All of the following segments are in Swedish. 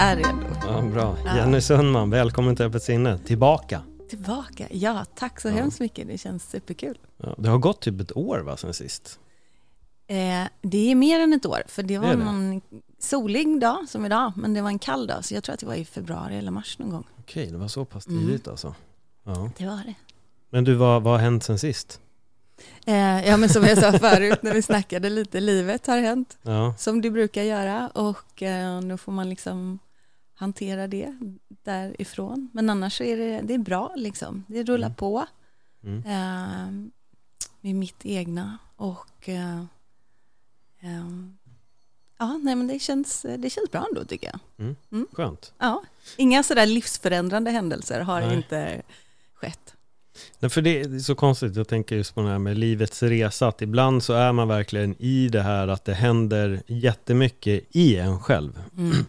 är redo. Ja, bra. Jenny Sundman, välkommen till Öppet sinne. Tillbaka. Tillbaka. Ja, tack så Ja. hemskt mycket. Det känns superkul. Ja, det har gått typ ett år va, sen sist? Eh, det är mer än ett år, för det var Det det. någon solig dag som idag, men det var en kall dag, så jag tror att det var i februari eller mars någon gång. Okej, det var så pass Mm. tidigt alltså. Ja. Det var det. Men du, vad, vad har hänt sen sist? Eh, ja, men som jag sa förut när vi snackade lite, livet har hänt, Ja, som det brukar göra, och eh, då får man liksom hantera det därifrån. Men annars är det, det är bra, liksom. Det rullar Mm. på. mm. eh, med mitt egna och eh, ehm, ja, nej men det känns, det känns bra ändå tycker jag. skönt. Ja, inga sådär livsförändrande händelser har Nej. inte skett. Nej, för det är så konstigt, jag tänker just på det här med livets resa, att ibland så är man verkligen i det här att det händer jättemycket i en själv. Mm.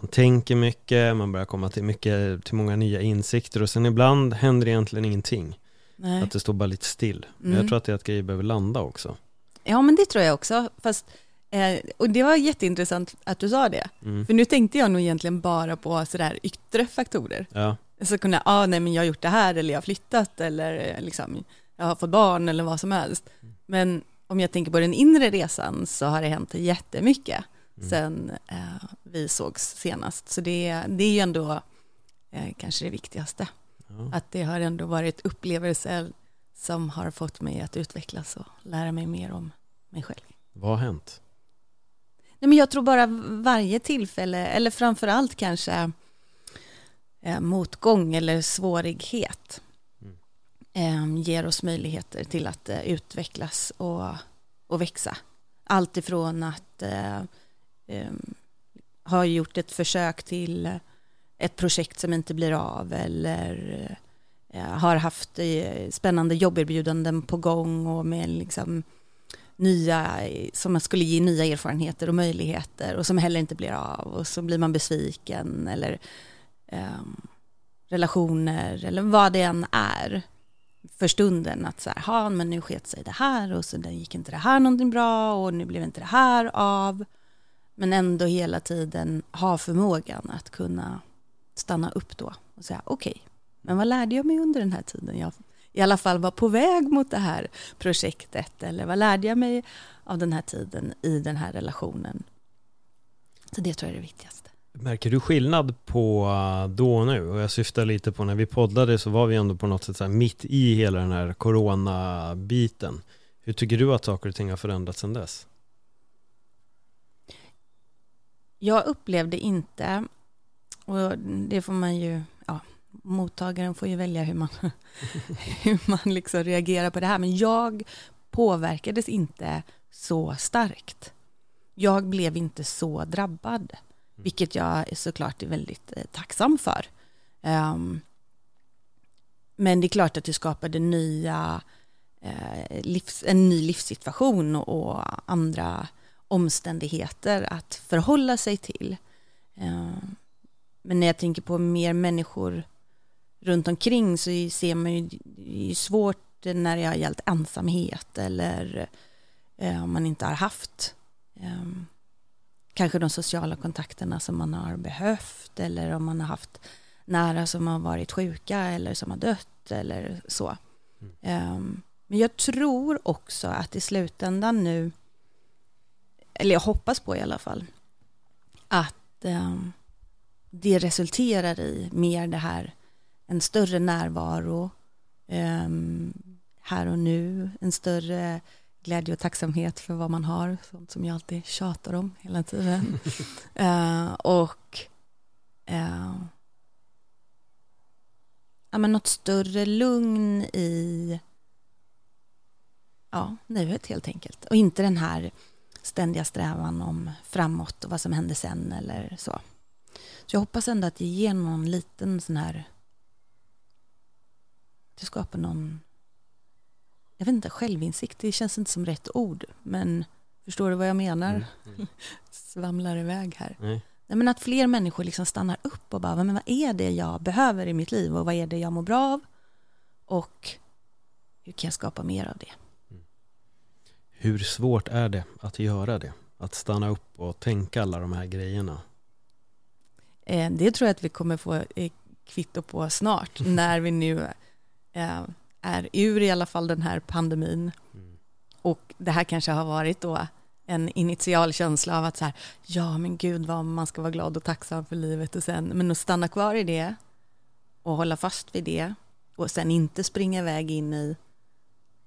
Man tänker mycket, man börjar komma till, mycket, till många nya insikter och sen ibland händer egentligen ingenting. Nej. Att det står bara lite still. Men Mm. jag tror att det är att grejer behöver landa också. Ja, men det tror jag också. Fast, eh, och det var jätteintressant att du sa det. Mm. För nu tänkte jag nog egentligen bara på sådär yttre faktorer. Ja, Så kunde jag, ah, nej men jag har gjort det här eller jag har flyttat eller eh, liksom, jag har fått barn eller vad som helst. Men om jag tänker på den inre resan så har det hänt jättemycket Mm. sen eh, vi sågs senast. Så det, det är ju ändå eh, kanske det viktigaste. ja. Att det har ändå varit upplevelser som har fått mig att utvecklas och lära mig mer om mig själv. vad har hänt? Nej, men jag tror bara varje tillfälle, eller framför allt kanske eh, motgång eller svårighet Mm. eh, ger oss möjligheter till att eh, utvecklas och, och växa. Allt ifrån att eh, gjort ett försök till eh, ett projekt som inte blir av eller eh, eh, har haft eh, spännande jobberbjudanden på gång och med liksom nya, eh, som skulle ge nya erfarenheter och möjligheter och som heller inte blir av och så blir man besviken eller ehm, relationer eller vad det än är för stunden att så här, ha men nu sket sig det här och så gick inte det här någonting bra och nu blev inte det här av men ändå hela tiden ha förmågan att kunna stanna upp då och säga okej, men vad lärde jag mig under den här tiden jag i alla fall var på väg mot det här projektet eller vad lärde jag mig av den här tiden i den här relationen. Så det tror jag är det viktigaste. Märker du skillnad på eh, då och nu? Och jag syftar lite på när vi poddade så var vi ändå på något sätt så här mitt i hela den här coronabiten. Hur tycker du att saker och ting har förändrats sedan dess? Jag upplevde inte, och det får man ju, ja, mottagaren får ju välja hur man, hur man liksom reagerar på det här, men jag påverkades inte så starkt. Jag blev inte så drabbad, vilket jag är såklart är väldigt eh, tacksam för. Ehm, men det är klart att det skapade nya, eh, livs, en ny livssituation och andra omständigheter att förhålla sig till. Eh, Men när jag tänker på mer människor runt omkring så ser man ju, det är svårt när det har gällt ensamhet eller eh, om man inte har haft eh, kanske de sociala kontakterna som man har behövt eller om man har haft nära som har varit sjuka eller som har dött eller så. Eh, Men jag tror också att i slutändan nu eller jag hoppas på i alla fall, att eh, det resulterar i mer det här, en större närvaro eh, här och nu, en större glädje och tacksamhet för vad man har, sånt som jag alltid tjatar om hela tiden. eh, och eh, ja, men något större lugn i ja, nuet helt enkelt. Och inte den här ständiga strävan om framåt och vad som händer sen eller så. Så jag hoppas ändå att det ger någon liten sån här... Det skapar någon... Jag vet inte, självinsikt, det känns inte som rätt ord. Men förstår du vad jag menar? Mm. Mm. Svamlar iväg här. Nej. Nej, men att fler människor liksom stannar upp och bara, men vad är det jag behöver i mitt liv och vad är det jag mår bra av? Och hur kan jag skapa mer av det? Hur svårt är det att göra det? Att stanna upp och tänka alla de här grejerna? Eh, det tror jag att vi kommer få eh, kvitto på snart när vi nu eh, är ur i alla fall den här pandemin. Mm. Och det här kanske har varit då en initial känsla av att så här, ja men gud vad man ska vara glad och tacksam för livet och sen, men att stanna kvar i det och hålla fast vid det och sen inte springa iväg in i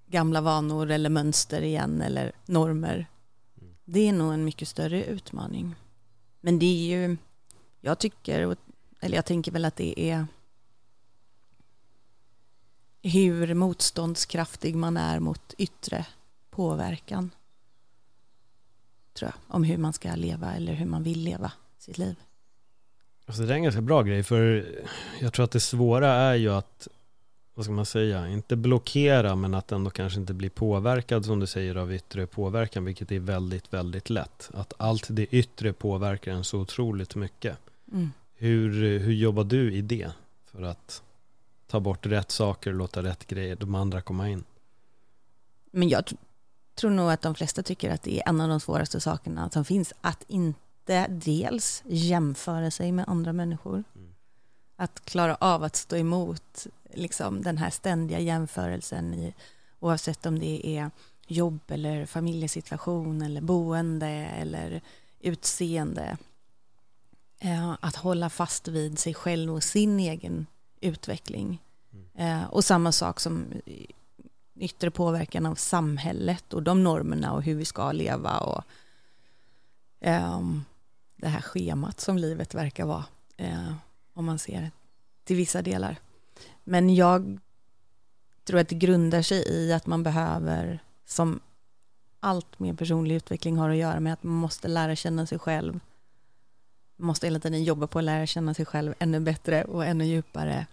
gamla vanor eller mönster igen eller normer. Mm. Det är nog en mycket större utmaning. Men det är ju, jag tycker, eller jag tänker väl att det är hur motståndskraftig man är mot yttre påverkan. Tror jag, om hur man ska leva eller hur man vill leva sitt liv. Alltså det är en ganska bra grej för jag tror att det svåra är ju att vad ska man säga, inte blockera men att ändå kanske inte bli påverkad som du säger av yttre påverkan vilket är väldigt, väldigt lätt. Att allt det yttre påverkar en så otroligt mycket. Mm. Hur, hur jobbar du i det för att ta bort rätt saker och låta rätt grejer, de andra komma in? Men jag tr tror nog att de flesta tycker att det är en av de svåraste sakerna som finns. Att inte dels jämföra sig med andra människor. Mm. Att klara av att stå emot liksom, den här ständiga jämförelsen i, oavsett om det är jobb eller familjesituation eller boende eller utseende. Eh, att hålla fast vid sig själv och sin egen utveckling. Eh, och samma sak som yttre påverkan av samhället och de normerna och hur vi ska leva och eh, det här schemat som livet verkar vara eh, om man ser till vissa delar. Men jag tror att det grundar sig i att man behöver, som allt med personlig utveckling har att göra med, att man måste lära känna sig själv. Man måste hela tiden jobba på att lära känna sig själv ännu bättre och ännu djupare.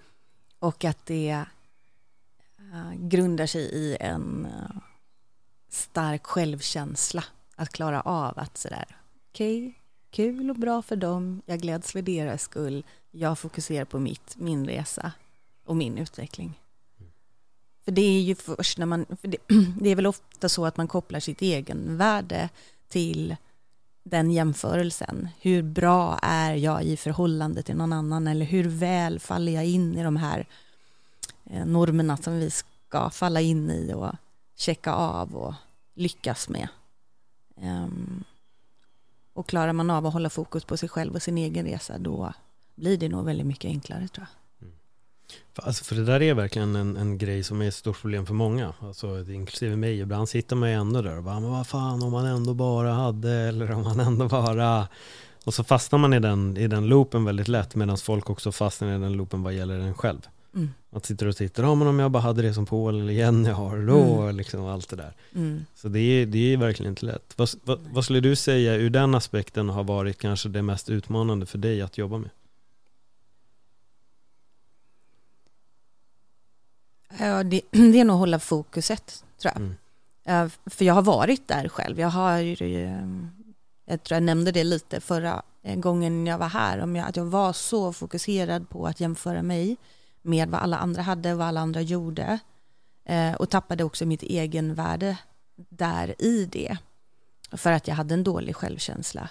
Och att det eh, grundar sig i en eh, stark självkänsla. Att klara av att sådär, okej, okay, kul och bra för dem, jag gläds för deras skull, jag fokuserar på mitt, min resa och min utveckling. För det är ju först när man, det, det, är väl ofta så att man kopplar sitt egen värde till den jämförelsen. Hur bra är jag i förhållande till någon annan eller hur väl faller jag in i de här eh, normerna som vi ska falla in i och checka av och lyckas med. Um, och klarar man av att hålla fokus på sig själv och sin egen resa då blir det nog väldigt mycket enklare tror jag. För, alltså, för det där är verkligen en, en grej som är ett stort problem för många, alltså, inklusive mig. Ibland sitter man ju ändå där och bara, men vad fan om man ändå bara hade, eller om man ändå bara... Och så fastnar man i den, i den loopen väldigt lätt, medan folk också fastnar i den loopen vad gäller en själv. Mm. Att sitter och tittar, ja men om jag bara hade det som Paul eller Jenny har då, Mm. liksom allt det där. Mm. Så det är, det är verkligen inte lätt. Vad, vad, vad skulle du säga ur den aspekten har varit kanske det mest utmanande för dig att jobba med? Ja, det, det är nog att hålla fokuset, tror jag. Mm. För jag har varit där själv. Jag har ju, eh, jag tror jag nämnde det lite förra eh, gången jag var här, om jag, att jag var så fokuserad på att jämföra mig med vad alla andra hade, vad alla andra gjorde. Eh, Och tappade också mitt egenvärde där i det. För att jag hade en dålig självkänsla.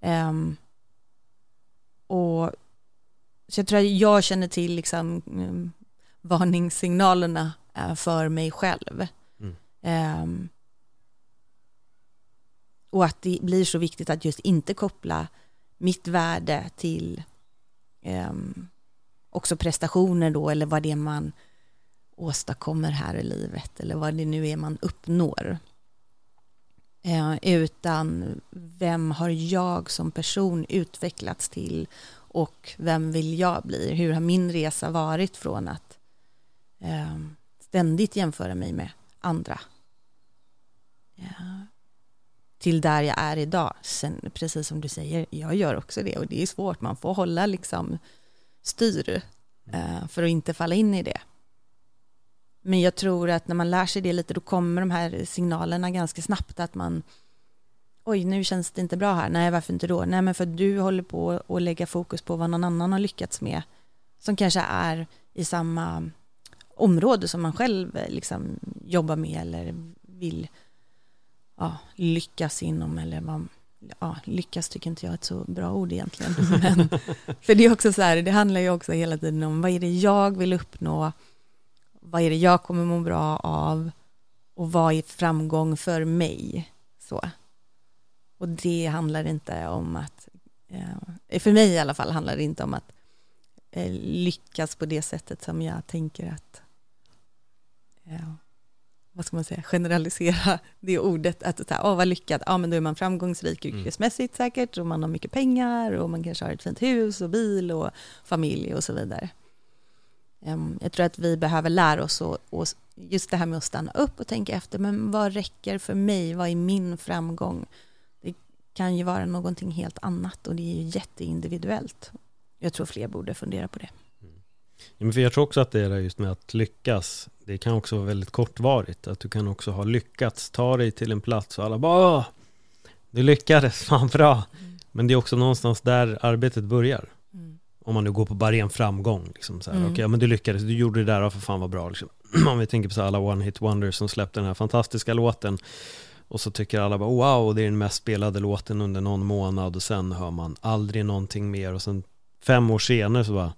Ehm, Och så jag tror att jag känner till liksom, mm, varningssignalerna för mig själv. Mm. Ehm, och att det blir så viktigt att just inte koppla mitt värde till ehm, också prestationer då, eller vad det är man åstadkommer här i livet, eller vad det nu är man uppnår. Eh, utan vem har jag som person utvecklats till och vem vill jag bli? Hur har min resa varit från att Ehm, ständigt jämföra mig med andra. Ja. Till där jag är idag. Sen, precis som du säger, jag gör också det och det är svårt. Man får hålla liksom styr eh, för att inte falla in i det. Men jag tror att när man lär sig det lite, då kommer de här signalerna ganska snabbt att man oj, nu känns det inte bra här. Nej, varför inte då? Nej, men för du håller på att lägga fokus på vad någon annan har lyckats med, som kanske är i samma område som man själv liksom jobbar med eller vill ja, lyckas inom eller vad, ja, lyckas tycker inte jag är ett så bra ord egentligen. Men, för det är också så här, det handlar ju också hela tiden om vad är det jag vill uppnå, vad är det jag kommer må bra av och vad är framgång för mig? Så. Och det handlar inte om att, eh, för mig i alla fall handlar det inte om att eh, lyckas på det sättet som jag tänker att, eh, vad ska man säga, generalisera det ordet, att så här, åh vad lyckad, ja men då är man framgångsrik mm. yrkesmässigt säkert och man har mycket pengar och man kanske har ett fint hus och bil och familj och så vidare. Ehm, jag tror att vi behöver lära oss och, och just det här med att stanna upp och tänka efter, men vad räcker för mig, vad är min framgång? kan ju vara någonting helt annat och det är ju jätteindividuellt. Jag tror fler borde fundera på det. Ja, men för jag tror också att det är just med att lyckas, det kan också vara väldigt kortvarigt. Att du kan också ha lyckats ta dig till en plats och alla bara Åh, du lyckades, fan bra. Mm. Men det är också någonstans där arbetet börjar. Mm. Om man nu går på bara ren framgång. Liksom så här, mm. okay, men du lyckades, du gjorde det där, för fan vad bra. Liksom. Om vi tänker på så alla one hit wonders som släppte den här fantastiska låten och så tycker alla bara wow, det är den mest spelade låten under någon månad och sen hör man aldrig någonting mer och sen fem år senare så bara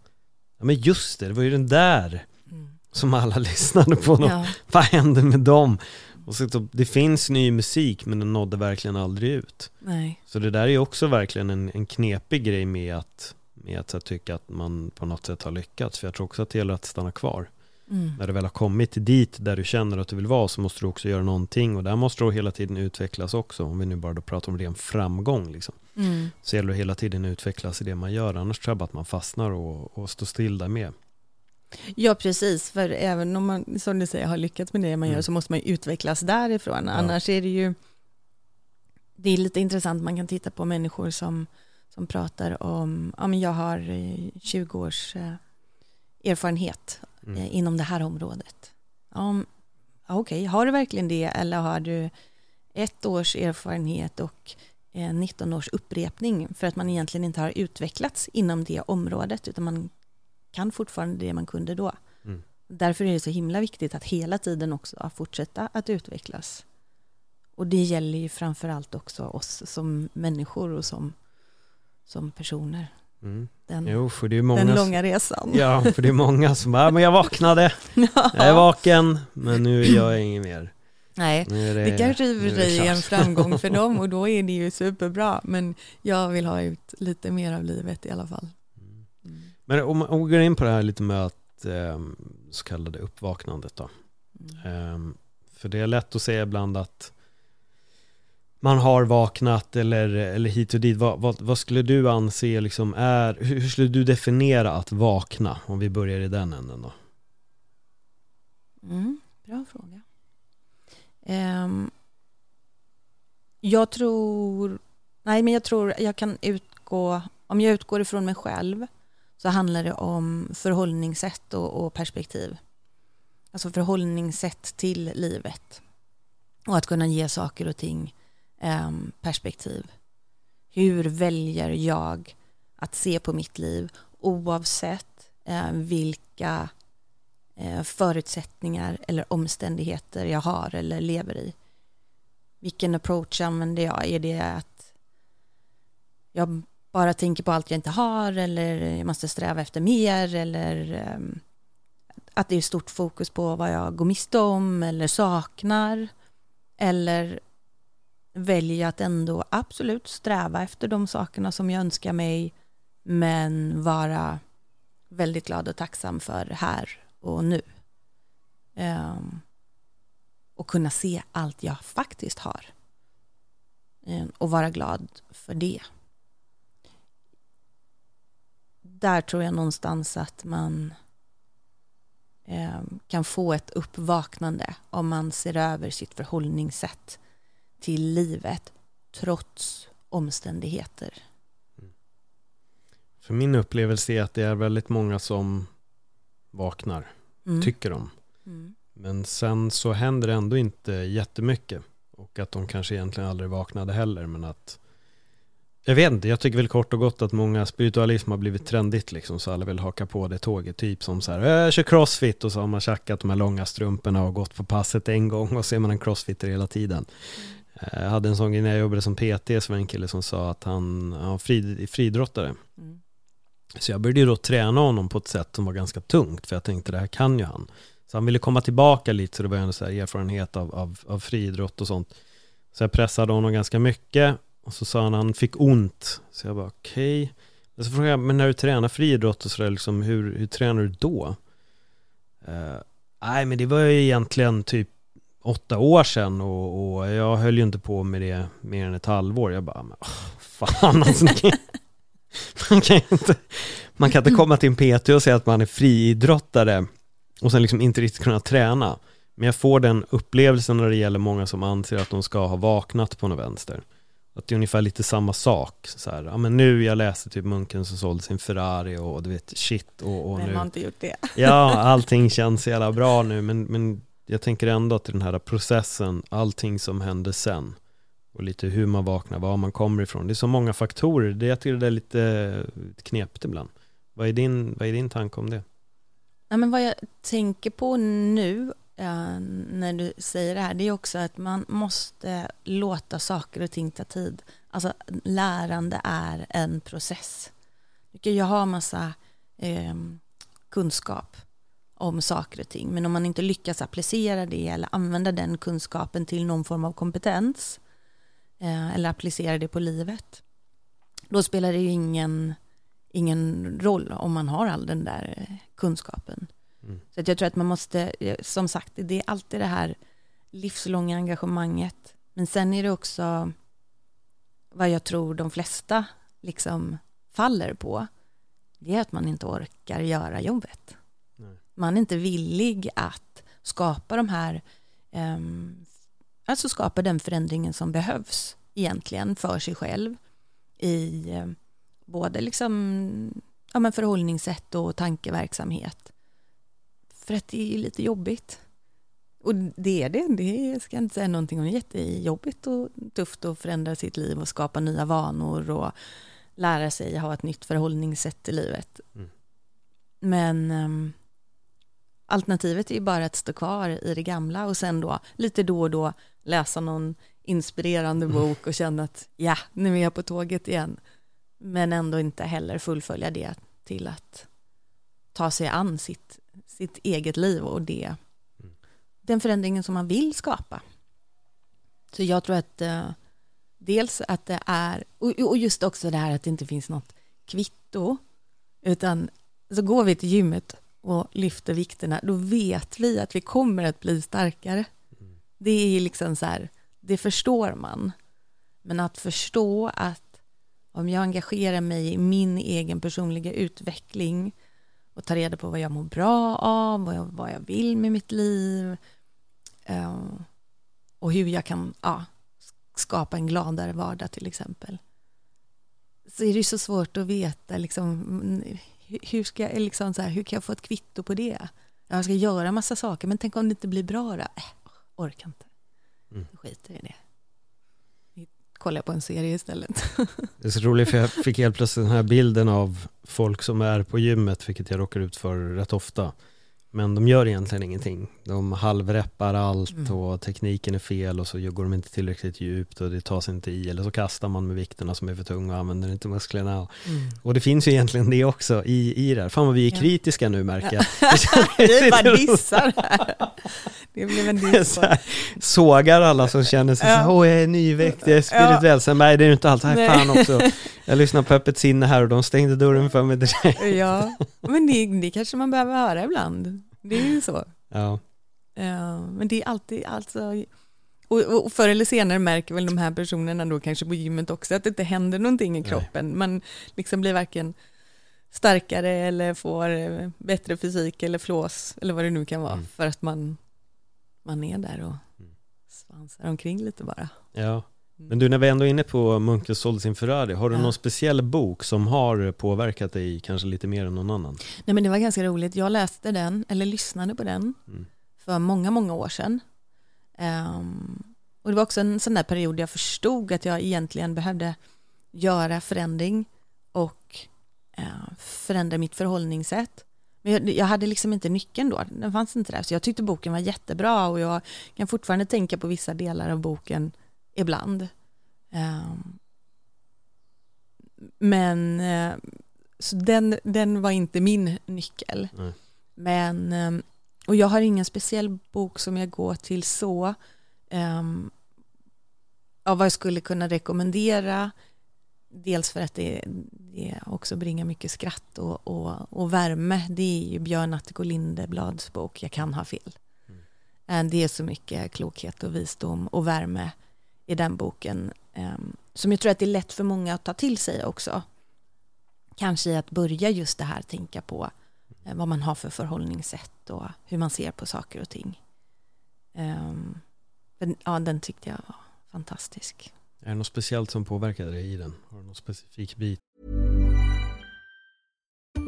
Ja men just det, det var ju den där mm. som alla lyssnade på. Ja. Vad hände med dem? Och så, det finns ny musik men den nådde verkligen aldrig ut. Nej. Så det där är också verkligen en, en knepig grej med att, med att tycka att man på något sätt har lyckats. För jag tror också att det gäller att stanna kvar. Mm. När du väl har kommit dit där du känner att du vill vara så måste du också göra någonting och där måste du hela tiden utvecklas också. Om vi nu bara då pratar om ren framgång liksom. Mm. Så gäller det hela tiden utvecklas i det man gör. Annars tror jag bara att man fastnar och, och står still där med. Ja, precis. För även om man, som du säger, har lyckats med det man mm. gör så måste man utvecklas därifrån. Ja. Annars är det ju, det är lite intressant, man kan titta på människor som, som pratar om, ja men jag har 20 eh, års eh, erfarenhet mm. Eh, inom det här området. Um, Okej, okay. har du verkligen det eller har du ett års erfarenhet och 19 års upprepning för att man egentligen inte har utvecklats inom det området utan man kan fortfarande det man kunde då. Mm. Därför är det så himla viktigt att hela tiden också fortsätta att utvecklas. Och det gäller ju framför allt också oss som människor och som, som personer. Mm. Den, jo, för det är många den långa resan. Ja, för det är många som bara, men jag vaknade, ja. jag är vaken, men nu gör jag inget mer. Nej, det, det kanske i och för sig är en framgång för dem och då är det ju superbra, men jag vill ha ut lite mer av livet i alla fall. Mm. Men om man går in på det här lite med att eh, så kallade uppvaknandet då. Mm. Eh, för det är lätt att säga ibland att man har vaknat eller, eller hit och dit. Vad, vad, vad, skulle du anse liksom är, hur skulle du definiera att vakna? Om vi börjar i den änden då. Mm, bra fråga. Um, jag tror, nej men jag tror jag kan utgå, om jag utgår ifrån mig själv så handlar det om förhållningssätt och, och perspektiv. Alltså förhållningssätt till livet. Och att kunna ge saker och ting Ehm, perspektiv. Hur väljer jag att se på mitt liv oavsett ehm, vilka eh, förutsättningar eller omständigheter jag har eller lever i. Vilken approach använder jag? Är det att jag bara tänker på allt jag inte har eller jag måste sträva efter mer eller ehm, att det är stort fokus på vad jag går miste om eller saknar eller väljer att ändå absolut sträva efter de sakerna som jag önskar mig men vara väldigt glad och tacksam för här och nu. Um, och kunna se allt jag faktiskt har. Um, och vara glad för det. Där tror jag någonstans att man ehm, kan få ett uppvaknande om man ser över sitt förhållningssätt till livet trots omständigheter. För min upplevelse är att det är väldigt många som vaknar, Mm. tycker de. Mm. Men sen så händer det ändå inte jättemycket. Och att de kanske egentligen aldrig vaknade heller. Men att jag vet inte, jag tycker väl kort och gott att många spiritualism har blivit trendigt liksom. Så alla vill haka på det tåget. Typ som så här, jag kör crossfit och så har man tjackat de här långa strumporna och gått på passet en gång och så är man en crossfitter hela tiden. Eh, Jag hade en sån grej när jag jobbade som PT så var det en kille som sa att han, han var frid, fridrottare. Mm. Så jag började ju då träna honom på ett sätt som var ganska tungt för jag tänkte det här kan ju han. Så han ville komma tillbaka lite så det var ändå så erfarenhet av, av, av friidrott och sånt. Så jag pressade honom ganska mycket och så sa han att han fick ont. Så jag bara okej. Men så frågade jag, men när du tränar friidrott och sådär liksom, hur, hur tränar du då? Eh, nej men det var ju egentligen typ åtta år sedan och, och jag höll ju inte på med det mer än ett halvår. Jag bara, men, åh, fan alltså. det kan- Man kan inte, man kan inte komma till en PT och säga att man är friidrottare och sen liksom inte riktigt kunna träna. Men jag får den upplevelsen när det gäller många som anser att de ska ha vaknat på något vänster. Att det är ungefär lite samma sak. Så här, ja men nu jag läste typ munken som sålde sin Ferrari och du vet shit och, och Vem nu. har inte gjort det? Ja, allting känns jävla bra nu men, men jag tänker ändå att den här processen, allting som händer sen och lite hur man vaknar, var man kommer ifrån. Det är så många faktorer, det, jag tycker det är lite knepigt ibland. Vad är din, vad är din tanke om det? Ja, men vad jag tänker på nu eh, när du säger det här, det är också att man måste låta saker och ting ta tid. Alltså lärande är en process. Du kan ju ha massa eh, kunskap om saker och ting, men om man inte lyckas applicera det eller använda den kunskapen till någon form av kompetens eh, eller applicera det på livet, då spelar det ju ingen, ingen roll om man har all den där eh, kunskapen. Mm. Så att jag tror att man måste, eh, som sagt, det är alltid det här livslånga engagemanget. Men sen är det också vad jag tror de flesta liksom faller på. Det är att man inte orkar göra jobbet. Man är inte villig att skapa de här, ehm, alltså skapa den förändringen som behövs egentligen för sig själv i eh, både liksom, ja, men förhållningssätt och tankeverksamhet. För att det är lite jobbigt. Och det är det, det ska jag inte säga någonting om. Det är jättejobbigt och tufft att förändra sitt liv och skapa nya vanor och lära sig ha ett nytt förhållningssätt i livet. Mm. Men ehm, alternativet är ju bara att stå kvar i det gamla och sen då lite då och då läsa någon inspirerande bok och känna att ja, nu är jag på tåget igen. Men ändå inte heller fullfölja det till att ta sig an sitt, sitt eget liv och det, Mm. den förändringen som man vill skapa. Så jag tror att eh, dels att det är, och, och just också det här att det inte finns något kvitto, utan så går vi till gymmet och lyfter vikterna, då vet vi att vi kommer att bli starkare. Mm. Det är liksom så här, det förstår man. Men att förstå att om jag engagerar mig i min egen personliga utveckling och tar reda på vad jag mår bra av, vad jag, vad jag vill med mitt liv eh, och hur jag kan ja, skapa en gladare vardag till exempel. Så är det så svårt att veta liksom, hur- ska jag, liksom så här, hur kan jag få ett kvitto på det? Jag ska göra massa saker, men tänk om det inte blir bra då? Äh, orkar inte. Mm. Skiter i det. Kollar jag på en serie istället. Det är så roligt för jag fick helt plötsligt den här bilden av folk som är på gymmet, vilket jag råkar ut för rätt ofta. Men de gör egentligen ingenting. De halvreppar allt Mm. och tekniken är fel och så går de inte tillräckligt djupt och det tas inte i. Eller så kastar man med vikterna som är för tunga och använder inte musklerna. Och det finns ju egentligen det också i, i det här. Fan vad vi är Ja. kritiska nu märker jag. Vi bara dissar här. Det blev en diss. Sågar alla som känner sig Ja. så åh jag är nyväckt, jag är spirituell. Sen nej det är inte allt, Nej. fan också. Jag lyssnar på Öppet sinne här och de stängde dörren för mig direkt. Ja, men det, det kanske man behöver höra ibland. Det är ju så. Ja, Ja, men det är alltid, alltså, och, och förr eller senare märker väl de här personerna då kanske på gymmet också att det inte händer någonting i Nej. kroppen. Man liksom blir varken starkare eller får eh, bättre fysik eller flås eller vad det nu kan vara Mm. för att man, man är där och Mm. svansar omkring lite bara. Ja. Men du, när vi ändå är inne på Munkes sålde sin Ferrari, har du Ja. någon speciell bok som har påverkat dig kanske lite mer än någon annan? Nej men det var ganska roligt, jag läste den eller lyssnade på den Mm. för många, många år sedan. Ehm, och det var också en sån där period jag förstod att jag egentligen behövde göra förändring och eh, förändra mitt förhållningssätt. Men jag, jag hade liksom inte nyckeln då, den fanns inte där. Så jag tyckte boken var jättebra och jag kan fortfarande tänka på vissa delar av boken ibland. Ehm, men eh, så den, den var inte min nyckel. Nej. Men, ehm, och jag har ingen speciell bok som jag går till så. Um, av vad jag skulle kunna rekommendera. Dels för att det, det också bringar mycket skratt och, och, och värme. Det är ju Björn Attiko Lindeblads bok Jag kan ha fel. Eh, Det är så mycket klokhet och visdom och värme i den boken. ehm, Som jag tror att det är lätt för många att ta till sig också. Kanske i att börja just det här, tänka på eh, vad man har för förhållningssätt och hur man ser på saker och ting. Ehm, den, ja, den tyckte jag var fantastisk. Är det något speciellt som påverkade dig i den? Har du någon specifik bit?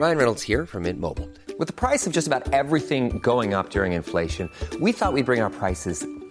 Ryan Reynolds here from Mint Mobile. With the price of just about everything going up during inflation, we thought we'd bring our prices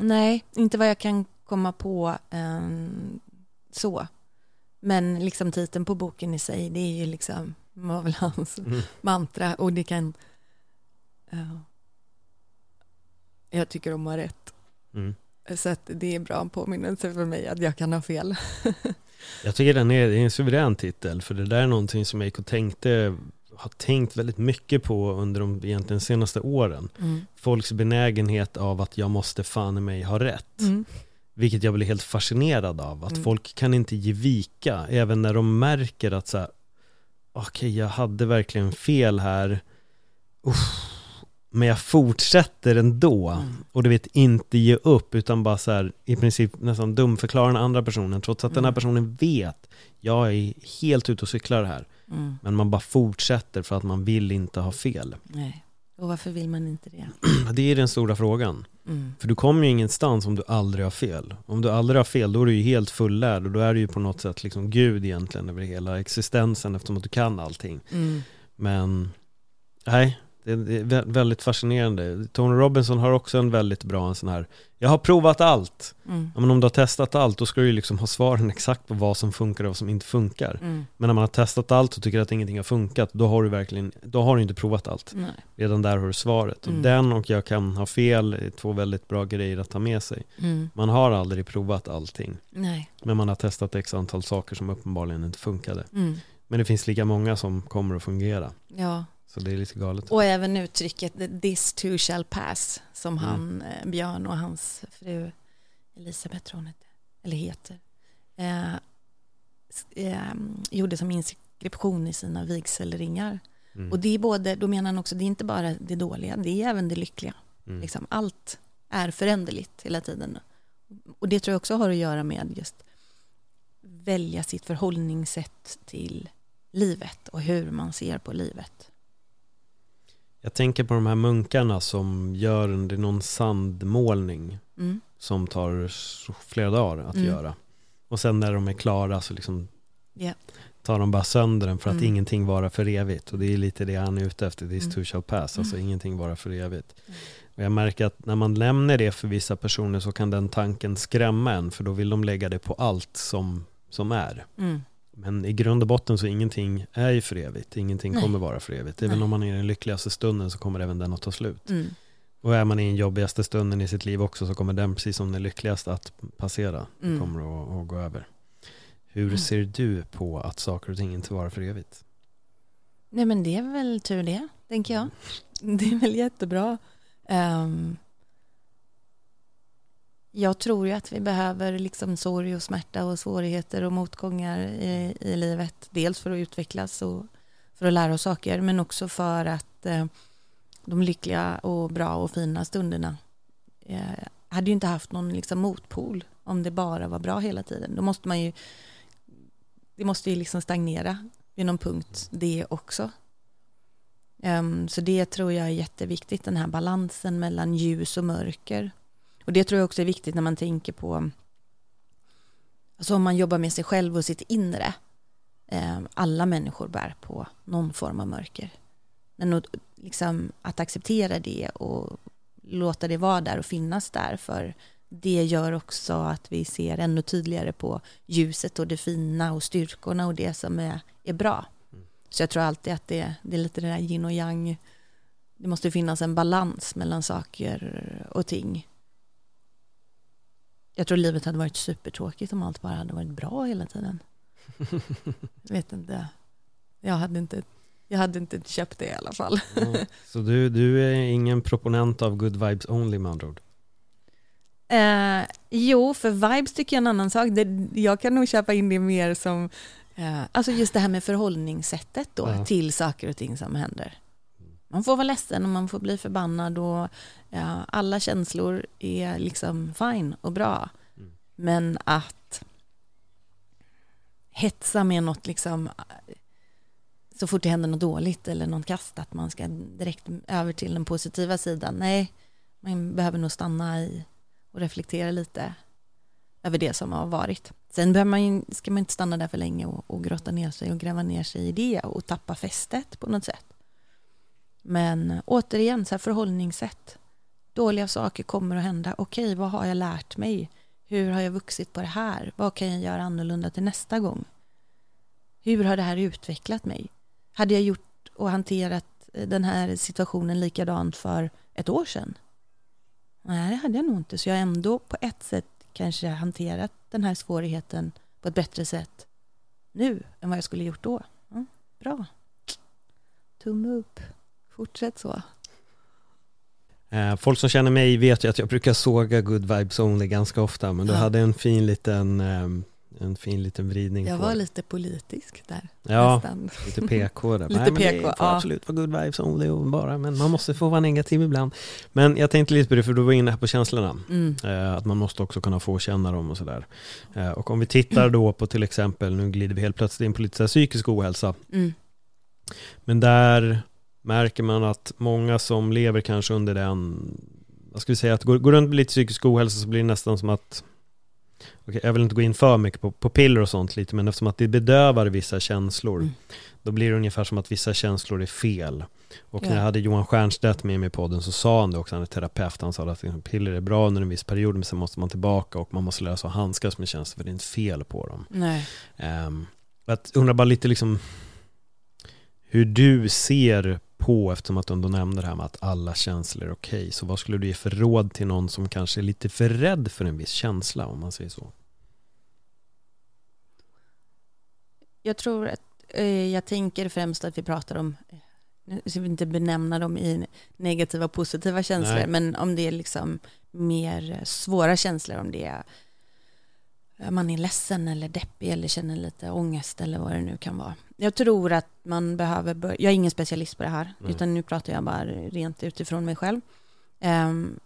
Nej, inte vad jag kan komma på ehm, så. Men liksom titeln på boken i sig, det är ju liksom, var väl hans mantra och det kan, ja. jag tycker om att ha rätt. Mm. Så att det är bra en påminnelse för mig att jag kan ha fel. Jag tycker den är, är en suverän titel, för det där är någonting som jag gick och tänkte, har tänkt väldigt mycket på under de egentligen senaste åren. Mm. Folks benägenhet av att jag måste fan i mig ha rätt. Mm. Vilket jag blir helt fascinerad av, att Mm. folk kan inte ge vika, även när de märker att så här, okej jag hade verkligen fel här, Uff, men jag fortsätter ändå. Mm. Och du vet, inte ge upp, utan bara så här, i princip nästan dumförklara den andra personen, trots att den här Mm. personen vet, jag är helt ute och cyklar här. Mm. Men man bara fortsätter för att man vill inte ha fel. Nej, och varför vill man inte det? Det är den stora frågan. Mm. För du kommer ju ingenstans om du aldrig har fel. Om du aldrig har fel, då är du ju helt fullärd och då är du ju på något sätt liksom Gud egentligen över hela existensen eftersom att du kan allting. Mm. Men, nej, det är vä- väldigt fascinerande. Tony Robinson har också en väldigt bra en sån här, jag har provat allt. Mm. Ja, men om du har testat allt, då ska du ju liksom ha svaren exakt på vad som funkar och vad som inte funkar. Mm. Men när man har testat allt och tycker att ingenting har funkat, då har du verkligen, då har du inte provat allt. Nej. Redan där har du svaret. Och Mm. den och jag kan ha fel är två väldigt bra grejer att ta med sig. Mm. Man har aldrig provat allting. Nej. Men man har testat x antal saker som uppenbarligen inte funkade. Mm. Men det finns lika många som kommer att fungera. Ja, Så det är lite galet. och även uttrycket this too shall pass som Mm. han, eh, Björn och hans fru Elisabeth tror hon hette, eller heter, eh, eh, gjorde som inskription i sina vigselringar. Mm. Och det är både, då menar han också, det är inte bara det dåliga, det är även det lyckliga. Mm. Liksom, allt är föränderligt hela tiden. Och det tror jag också har att göra med just välja sitt förhållningssätt till livet och hur man ser på livet. Jag tänker på de här munkarna som gör en, det är någon sandmålning Mm. som tar flera dagar att Mm. göra. Och sen när de är klara så liksom Ja. tar de bara sönder den för att Mm. ingenting vara för evigt. Och det är lite det han är ute efter, this Mm. too shall pass, alltså Mm. ingenting vara för evigt. Mm. Och jag märker att när man lämnar det för vissa personer så kan den tanken skrämma en, för då vill de lägga det på allt som, som är. Mm. Men i grund och botten så ingenting är ju för evigt, ingenting Nej. kommer vara för evigt. Även Nej. om man är i den lyckligaste stunden så kommer även den att ta slut. Mm. Och är man i den jobbigaste stunden i sitt liv också så kommer den precis som den lyckligaste att passera. Den Mm. kommer att, att gå över. Hur Mm. ser du på att saker och ting inte vara för evigt? Nej men det är väl tur det, tänker jag. Det är väl jättebra. Ehm, jag tror ju att vi behöver liksom sorg och smärta och svårigheter och motgångar i, i livet. Dels för att utvecklas och för att lära oss saker men också för att eh, de lyckliga och bra och fina stunderna eh, hade ju inte haft någon liksom motpol om det bara var bra hela tiden. Då måste man ju det måste ju liksom stagnera vid någon punkt det också. Um, så det tror jag är jätteviktigt, den här balansen mellan ljus och mörker. Och det tror jag också är viktigt när man tänker på, alltså om man jobbar med sig själv och sitt inre. Ehm, alla människor bär på någon form av mörker. Men att, liksom, att acceptera det och låta det vara där och finnas där för det gör också att vi ser ännu tydligare på ljuset och det fina och styrkorna och det som är, är bra. Så jag tror alltid att det, det är lite det där yin och yang. Det måste finnas en balans mellan saker och ting. Jag tror livet hade varit supertråkigt om allt bara hade varit bra hela tiden. Jag vet inte. Jag hade inte, jag hade inte köpt det i alla fall. Ja. Så du, du är ingen proponent av good vibes only med andra ord? Eh, jo, för vibes tycker jag är en annan sak. Det, jag kan nog köpa in det mer som, eh, alltså just det här med förhållningssättet då Ja. till saker och ting som händer. Man får vara ledsen och man får bli förbannad och ja, alla känslor är liksom fine och bra. Mm. Men att hetsa med något liksom så fort det händer något dåligt eller något kast att man ska direkt över till den positiva sidan. Nej, man behöver nog stanna i och reflektera lite över det som har varit. Sen behöver man ska man inte stanna där för länge och, och grotta ner sig och gräva ner sig i det och tappa fästet på något sätt. Men eh, återigen, så här förhållningssätt. Dåliga saker kommer att hända. Okej, vad har jag lärt mig? Hur har jag vuxit på det här? Vad kan jag göra annorlunda till nästa gång? Hur har det här utvecklat mig? Hade jag gjort och hanterat eh, den här situationen likadant för ett år sedan? Nej, det hade jag nog inte. Så jag har ändå på ett sätt kanske hanterat den här svårigheten på ett bättre sätt nu än vad jag skulle gjort då. Mm, bra. Tumme upp. Fortsätt så. Eh, Folk som känner mig vet ju att jag brukar såga good vibes only ganska ofta, men du Ja. hade en fin liten, ehm, en fin liten vridning Jag på var lite politisk där. Ja, Nästan. lite PK där. Lite Nej, men PK, det får ja. absolut vara good vibes only bara, men man måste få vara negativ ibland. Men jag tänkte lite på det, för du var inne här på känslorna. Mm. Eh, att man måste också kunna få känna dem och sådär. Eh, och om vi tittar då på till exempel, nu glider vi helt plötsligt in på lite så psykisk ohälsa. Mm. Men där märker man att många som lever kanske under den, vad ska vi säga, att går, går runt med lite psykisk ohälsa så blir det nästan som att okej, jag vill inte gå in för mycket på, på piller och sånt lite, men eftersom att det bedövar vissa känslor, Mm. då blir det ungefär som att vissa känslor är fel. Och när Ja. jag hade Johan Stiernstedt med mig i podden så sa han det också, han är terapeut, han sa att liksom, piller är bra under en viss period, men sen måste man tillbaka och man måste lära sig att handskas med känslor, för det är inte fel på dem. Nej. Um, att undrar bara lite liksom hur du ser på, eftersom att du ändå nämnde det här med att alla känslor är okej, så vad skulle du ge för råd till någon som kanske är lite för rädd för en viss känsla, om man säger så? Jag tror att eh, jag tänker främst att vi pratar om, nu ska vi inte benämna dem i negativa och positiva känslor, Nej. men om det är liksom mer svåra känslor, om det är man är ledsen eller deppig eller känner lite ångest eller vad det nu kan vara. Jag tror att man behöver, bör- jag är ingen specialist på det här, Nej. utan nu pratar jag bara rent utifrån mig själv. Ehm,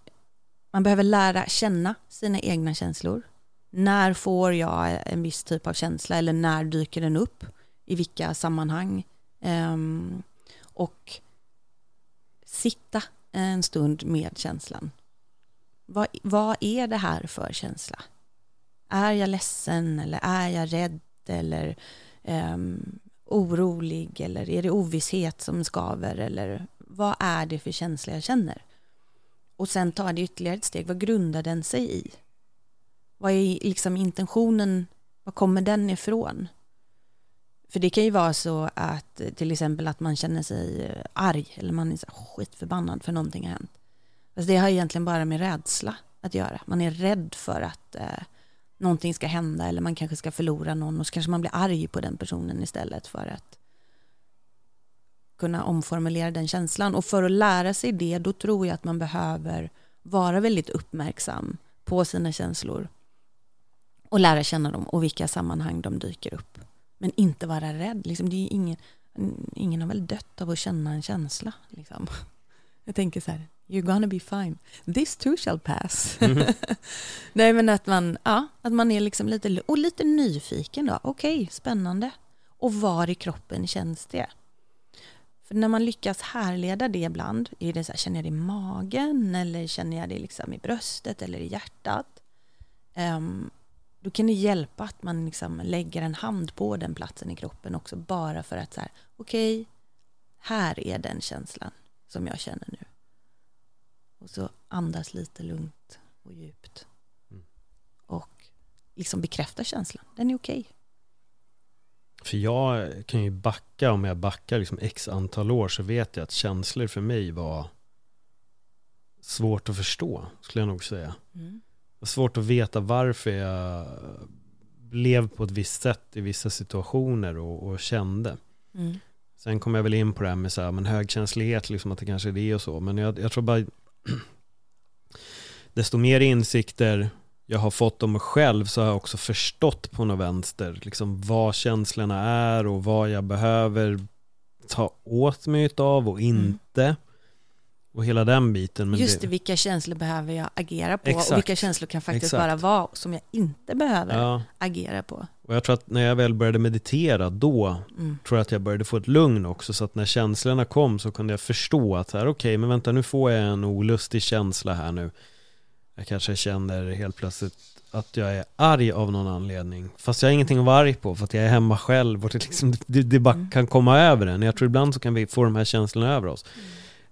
man behöver lära känna sina egna känslor. När får jag en viss typ av känsla eller när dyker den upp? I vilka sammanhang? Ehm, och sitta en stund med känslan. Vad, vad är det här för känsla? Är jag ledsen eller är jag rädd eller um, orolig eller är det ovisshet som skaver eller vad är det för känsla jag känner? Och sen tar det ytterligare ett steg, vad grundar den sig i? Vad är liksom intentionen, var kommer den ifrån? För det kan ju vara så att till exempel att man känner sig eh, arg eller man är så skitförbannad för någonting har hänt. Fast det har egentligen bara med rädsla att göra. Man är rädd för att eh, någonting ska hända eller man kanske ska förlora någon och så kanske man blir arg på den personen istället för att kunna omformulera den känslan. Och för att lära sig det, då tror jag att man behöver vara väldigt uppmärksam på sina känslor och lära känna dem och vilka sammanhang de dyker upp. Men inte vara rädd. Liksom, det är ingen, ingen har väl dött av att känna en känsla. Liksom. Jag tänker så här, you're gonna be fine. This too shall pass. Mm. Nej men att man, ja, att man är liksom lite, och lite nyfiken då. Okej, okay, spännande. Och var i kroppen känns det? För när man lyckas härleda det ibland, är det så här, känner jag det i magen eller känner jag det liksom i bröstet eller i hjärtat? Um, då kan det hjälpa att man liksom lägger en hand på den platsen i kroppen också bara för att så här, okej, okay, här är den känslan som jag känner nu. Och så andas lite lugnt och djupt. Mm. Och liksom bekräfta känslan, den är okej. Okay. För jag kan ju backa, om jag backar liksom x antal år så vet jag att känslor för mig var svårt att förstå, skulle jag nog säga. Mm svårt att veta varför jag blev på ett visst sätt i vissa situationer och, och kände. Mm. Sen kom jag väl in på det här med så här, men högkänslighet, liksom att det kanske är det och så. Men jag, jag tror bara, desto mer insikter jag har fått om mig själv så har jag också förstått på något vänster liksom vad känslorna är och vad jag behöver ta åt mig av och mm. inte. Och hela den biten. Men Just det, vilka känslor behöver jag agera på Exakt. och vilka känslor kan faktiskt Exakt. bara vara som jag inte behöver ja. agera på. Och jag tror att när jag väl började meditera då mm. tror jag att jag började få ett lugn också så att när känslorna kom så kunde jag förstå att okej okay, men vänta nu får jag en olustig känsla här nu. Jag kanske känner helt plötsligt att jag är arg av någon anledning. Fast jag har ingenting att vara arg på för att jag är hemma själv och det, liksom, det, det bara mm. kan komma över en. Jag tror ibland så kan vi få de här känslorna över oss.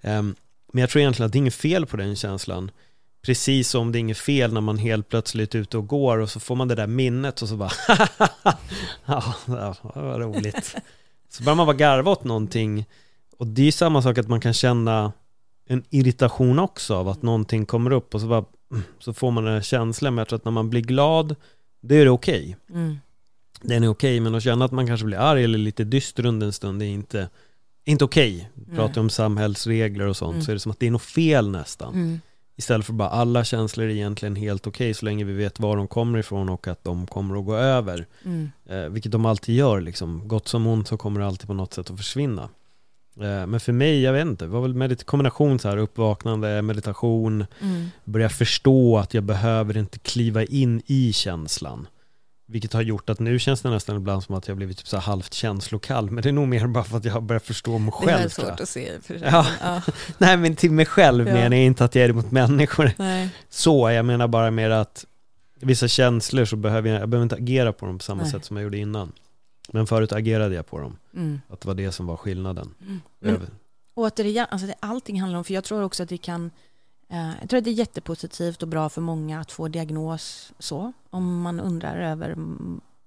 Mm. Um, men jag tror egentligen att det är inget fel på den känslan. Precis som det är inget fel när man helt plötsligt är ute och går och så får man det där minnet och så bara ja, det var roligt. Så börjar man bara garva åt någonting och det är samma sak att man kan känna en irritation också av att någonting kommer upp och så bara så får man den känslan med att när man blir glad det är det okej. Okay. Mm. Den är okej okay, men att känna att man kanske blir arg eller lite dyster under en stund är inte inte okej. Okay. Pratar om samhällsregler och sånt mm. så är det som att det är något fel nästan. Mm. Istället för bara alla känslor är egentligen helt okej okay, så länge vi vet var de kommer ifrån och att de kommer att gå över. Mm. Eh, vilket de alltid gör liksom. Gott som ont så kommer det alltid på något sätt att försvinna. Eh, men för mig, jag vet inte, det var väl medit kombination så här uppvaknande, meditation, mm. börja förstå att jag behöver inte kliva in i känslan. Vilket har gjort att nu känns det nästan ibland som att jag blivit typ så halvt känslokall. Men det är nog mer bara för att jag har börjat förstå mig själv. Det är svårt att se. För ja. ja. Nej men till mig själv ja. menar jag inte att jag är det mot människor. Nej. Så, jag menar bara mer att vissa känslor så behöver jag, jag behöver inte agera på dem på samma Nej. sätt som jag gjorde innan. Men förut agerade jag på dem. Mm. Att det var det som var skillnaden. Mm. Men, återigen, alltså det, allting handlar om, för jag tror också att det kan Eh, jag tror att det är jättepositivt och bra för många att få diagnos så, om man undrar över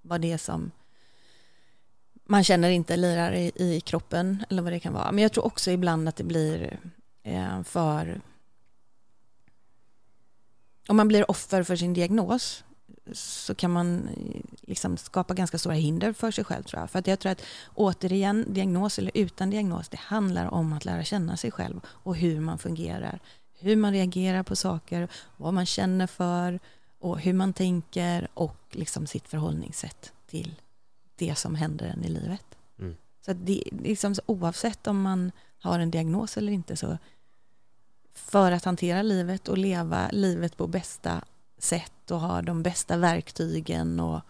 vad det är som man känner inte lirar i, i kroppen eller vad det kan vara. Men jag tror också ibland att det blir eh, för... Om man blir offer för sin diagnos så kan man eh, liksom skapa ganska stora hinder för sig själv tror jag. För att jag tror att återigen, diagnos eller utan diagnos, det handlar om att lära känna sig själv och hur man fungerar hur man reagerar på saker, vad man känner för och hur man tänker och liksom sitt förhållningssätt till det som händer en i livet. Mm. Så det, liksom, oavsett om man har en diagnos eller inte så för att hantera livet och leva livet på bästa sätt och ha de bästa verktygen och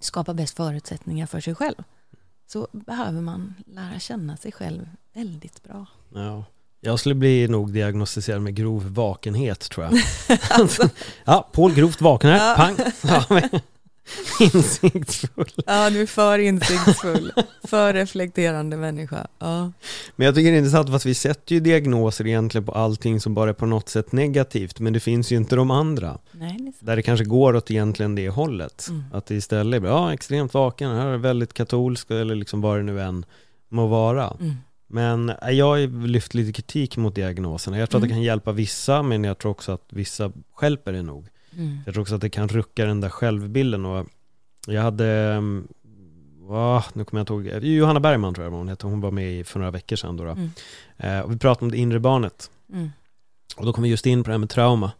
skapa bäst förutsättningar för sig själv så behöver man lära känna sig själv väldigt bra. Ja, jag skulle bli nog diagnostiserad med grov vakenhet tror jag. alltså. ja, Paul grovt vaken här, ja. pang. Ja, Insiktsfull. Ja, du är för insiktsfull. för reflekterande människa. Ja. Men jag tycker det är intressant att vi sätter ju diagnoser egentligen på allting som bara är på något sätt negativt, men det finns ju inte de andra. Nej, det. Där det kanske går åt egentligen det hållet. Mm. Att det istället är ja, extremt vaken, här är väldigt katolsk eller liksom vad det nu än må vara. Mm. Men äh, jag har lyft lite kritik mot diagnoserna. Jag tror att Mm. det kan hjälpa vissa, men jag tror också att vissa skälper det nog. Mm. Jag tror också att det kan rucka den där självbilden och jag hade, mm, va, nu kommer jag inte ihåg, Johanna Bergman tror jag hon hette, hon var med i för några veckor sedan då. då. Mm. Eh, och vi pratade om det inre barnet Mm. och då kom vi just in på det här med trauma.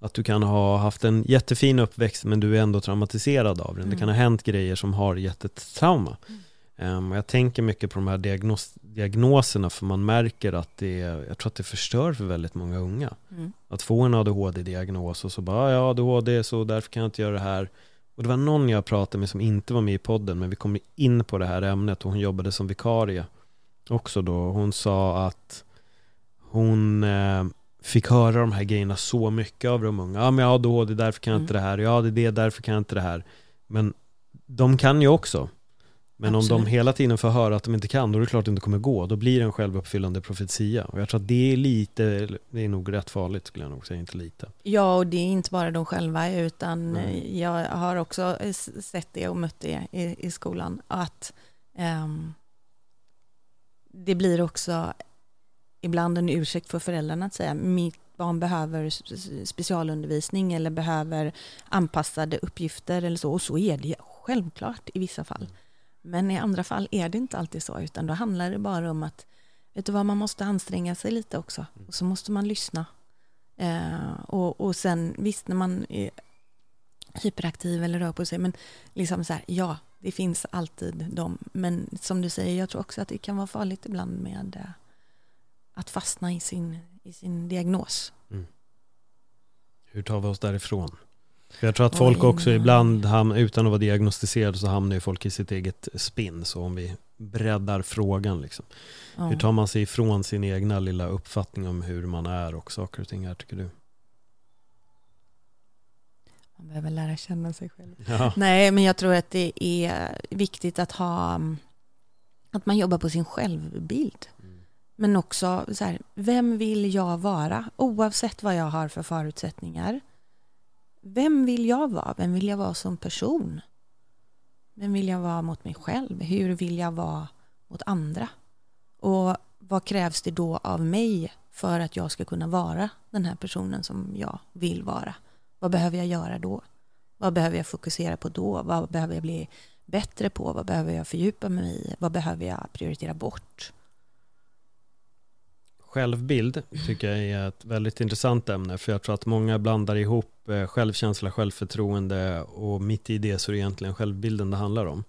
Att du kan ha haft en jättefin uppväxt men du är ändå traumatiserad av den. Det Mm. kan ha hänt grejer som har gett ett trauma. Mm. Ehm, jag tänker mycket på de här diagnos diagnoserna för man märker att det, jag tror att det förstör för väldigt många unga. Mm. Att få en ADHD-diagnos och så bara, ja ADHD så därför kan jag inte göra det här. Och det var någon jag pratade med som inte var med i podden, men vi kom in på det här ämnet och hon jobbade som vikarie också då. Hon sa att hon eh, fick höra de här grejerna så mycket av de unga. Ja men jag har ADHD, därför kan jag inte det här. Ja det är det, därför kan jag inte det här. Men de kan ju också. Men om Absolut. de hela tiden får höra att de inte kan, då är det klart att det inte kommer gå. Då blir det en självuppfyllande profetia. Och jag tror att det är lite, det är nog rätt farligt skulle jag nog säga, inte lite. Ja, och det är inte bara de själva, utan eh, jag har också eh, sett det och mött det i, i skolan, att ehm, det blir också ibland en ursäkt för föräldrarna att säga mitt barn behöver specialundervisning eller behöver anpassade uppgifter eller så, och så är det självklart i vissa fall. Men i andra fall är det inte alltid så, utan då handlar det bara om att, vet du vad, man måste anstränga sig lite också, och så måste man lyssna. Eh, och, och sen visst när man är hyperaktiv eller rör på sig, men liksom så här, ja, det finns alltid de. Men som du säger, jag tror också att det kan vara farligt ibland med eh, att fastna i sin, i sin diagnos. Mm. Hur tar vi oss därifrån? Jag tror att folk också ibland, ham- utan att vara diagnostiserade, så hamnar ju folk i sitt eget spinn. Så om vi breddar frågan liksom. Ja. Hur tar man sig ifrån sin egna lilla uppfattning om hur man är och saker och ting här tycker du? Man behöver lära känna sig själv. Ja. Nej, men jag tror att det är viktigt att ha mm, att man jobbar på sin självbild. Men också så här, vem vill jag vara? Oavsett vad jag har för förutsättningar. Vem vill jag vara? Vem vill jag vara som person? Vem vill jag vara mot mig själv? Hur vill jag vara mot andra? Och vad krävs det då av mig för att jag ska kunna vara den här personen som jag vill vara? Vad behöver jag göra då? Vad behöver jag fokusera på då? Vad behöver jag bli bättre på? Vad behöver jag fördjupa mig i? Vad behöver jag prioritera bort? Självbild tycker jag är ett väldigt intressant ämne för jag tror att många blandar ihop eh, självkänsla, självförtroende och mitt i det så är det egentligen självbilden det handlar om.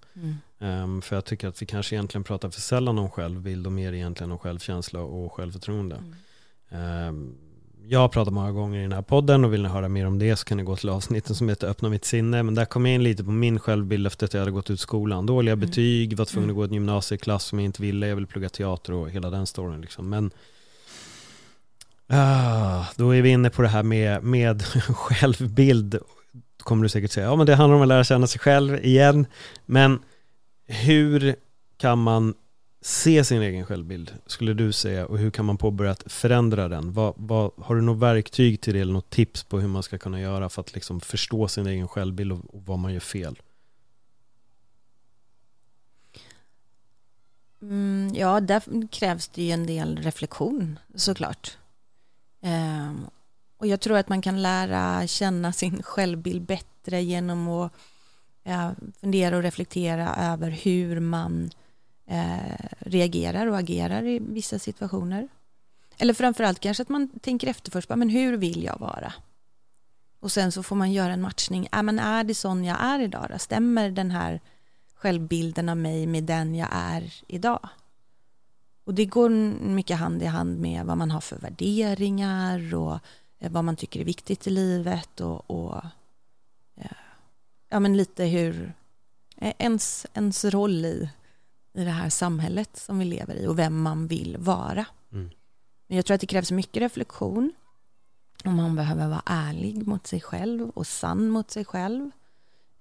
Ehm, för jag tycker att vi kanske egentligen pratar för sällan om självbild och mer egentligen om självkänsla och självförtroende. Ehm, jag har pratat många gånger i den här podden och vill ni höra mer om det så kan ni gå till avsnitten som heter Öppna mitt sinne. Men där kom jag in lite på min självbild efter att jag hade gått ut skolan. Dåliga Mm. betyg, var tvungen Mm. att gå en gymnasieklass som jag inte ville, jag ville plugga teater och hela den storyn. Liksom. Men ah, då är vi inne på det här med, med självbild. Kommer du säkert säga, ja men det handlar om att lära känna sig själv igen. Men hur kan man se sin egen självbild, skulle du säga, och hur kan man påbörja att förändra den? Vad, vad, har du något verktyg till det eller något tips på hur man ska kunna göra för att liksom förstå sin egen självbild och, och vad man gör fel? Mm, ja, där krävs det ju en del reflektion såklart. Ehm, och jag tror att man kan lära känna sin självbild bättre genom att fundera och reflektera över hur man eh, reagerar och agerar i vissa situationer. Eller framförallt kanske att man tänker efter först, men hur vill jag vara? Och sen så får man göra en matchning. Äh, men är det sån jag är idag? Då? Stämmer den här självbilden av mig med den jag är idag? Och det går mycket hand i hand med vad man har för värderingar och eh, vad man tycker är viktigt i livet och, och eh, ja, men lite hur eh, ens, ens roll i, i det här samhället som vi lever i och vem man vill vara. Mm. Men jag tror att det krävs mycket reflektion och man behöver vara ärlig mot sig själv och sann mot sig själv.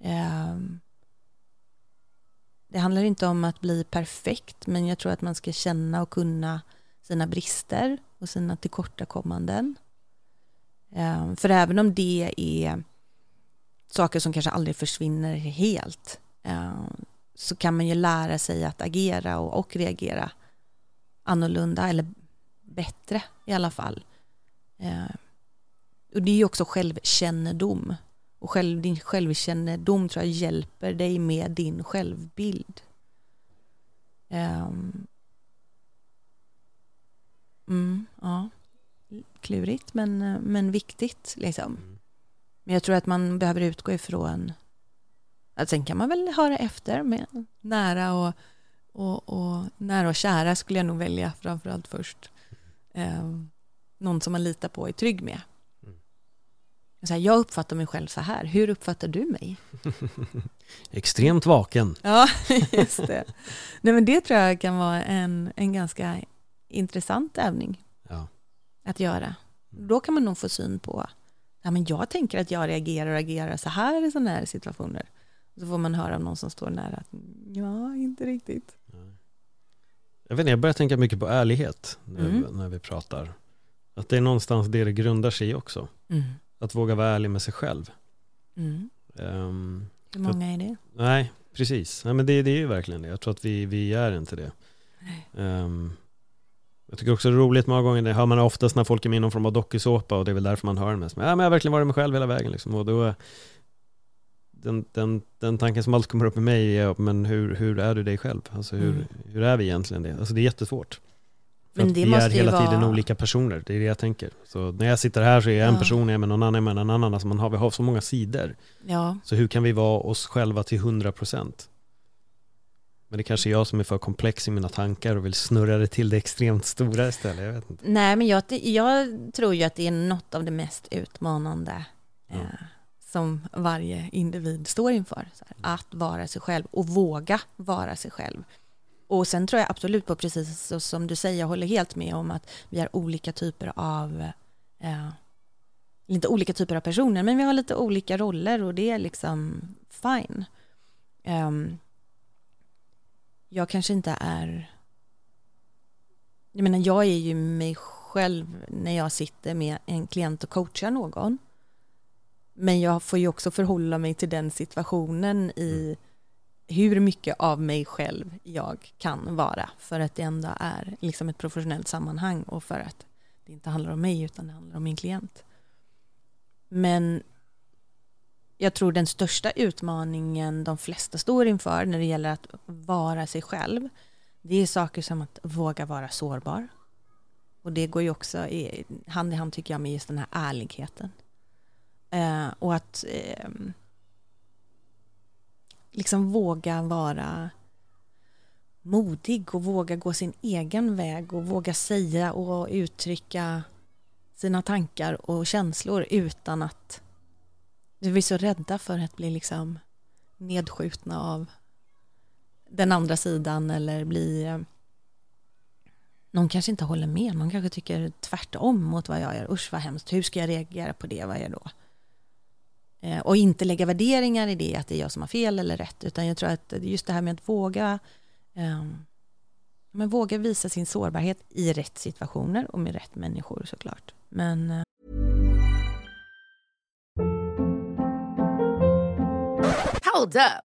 Ehm, det handlar inte om att bli perfekt, men jag tror att man ska känna och kunna sina brister och sina tillkortakommanden. Ehm, för även om det är saker som kanske aldrig försvinner helt, ehm, så kan man ju lära sig att agera och, och reagera annorlunda eller bättre i alla fall. Ehm, och det är ju också självkännedom. Och själv, din självkännedom tror jag hjälper dig med din självbild. Um, mm, ja, klurigt men, men viktigt liksom. Men jag tror att man behöver utgå ifrån att sen kan man väl höra efter med nära och, och, och nära och kära skulle jag nog välja framförallt först. Um, någon som man litar på och är trygg med. Så här, jag uppfattar mig själv så här. Hur uppfattar du mig? Extremt vaken. Ja, just det. Nej, men det tror jag kan vara en, en ganska intressant övning Ja. att göra. Då kan man nog få syn på, ja men jag tänker att jag reagerar och agerar så här i sådana här situationer. Så får man höra av någon som står nära att, ja, inte riktigt. Jag vet inte, jag börjar tänka mycket på ärlighet när, Mm. när vi pratar. Att det är någonstans det det grundar sig i också. Mm. Att våga vara ärlig med sig själv. Mm. Ehm, Hur många är det? nej, precis. Nej, men det, det är ju verkligen det. Jag tror att vi, vi är inte det. Ehm, jag tycker också det är roligt många gånger, det hör man oftast när folk är med i någon form av dokusåpa och det är väl därför man hör det mest. Men, ja, men jag har verkligen varit mig själv hela vägen liksom. Och då, den, den, den tanken som alltid kommer upp med mig är, men hur, hur är du dig själv? Alltså hur, Mm. hur är vi egentligen det? Alltså det är jättesvårt. Men det vi måste är hela vara- tiden olika personer, det är det jag tänker. Så när jag sitter här så är jag en Ja. person, jag är med någon annan, jag är med någon annan. Alltså man har, vi har så många sidor. Ja, Så hur kan vi vara oss själva till 100%? Men det kanske är jag som är för komplex i mina tankar och vill snurra det till det extremt stora istället. Jag vet inte. nej men jag, jag tror ju att det är något av det mest utmanande Ja. eh, som varje individ står inför. Här, att vara sig själv och våga vara sig själv. Och sen tror jag absolut på precis som du säger, jag håller helt med om att vi har olika typer av, eh, inte olika typer av personer, men vi har lite olika roller och det är liksom fine. Um, jag kanske inte är, jag menar jag är ju mig själv när jag sitter med en klient och coachar någon. Men jag får ju också förhålla mig till den situationen i mm hur mycket av mig själv jag kan vara för att det ändå är liksom ett professionellt sammanhang och för att det inte handlar om mig utan det handlar om min klient. Men jag tror den största utmaningen de flesta står inför när det gäller att vara sig själv det är saker som att våga vara sårbar. Och det går ju också i, hand i hand tycker jag med just den här ärligheten. Eh, och att eh, liksom våga vara modig och våga gå sin egen väg och våga säga och uttrycka sina tankar och känslor utan att vi är så rädda för att bli liksom nedskjutna av den andra sidan eller bli eh, någon kanske inte håller med, någon kanske tycker tvärtom mot vad jag gör. Usch vad hemskt, hur ska jag reagera på det, vad är jag då? Eh, och inte lägga värderingar i det, att det är jag som har fel eller rätt, utan jag tror att just det här med att våga ehm, men våga visa sin sårbarhet i rätt situationer och med rätt människor såklart. Men eh, Hold up.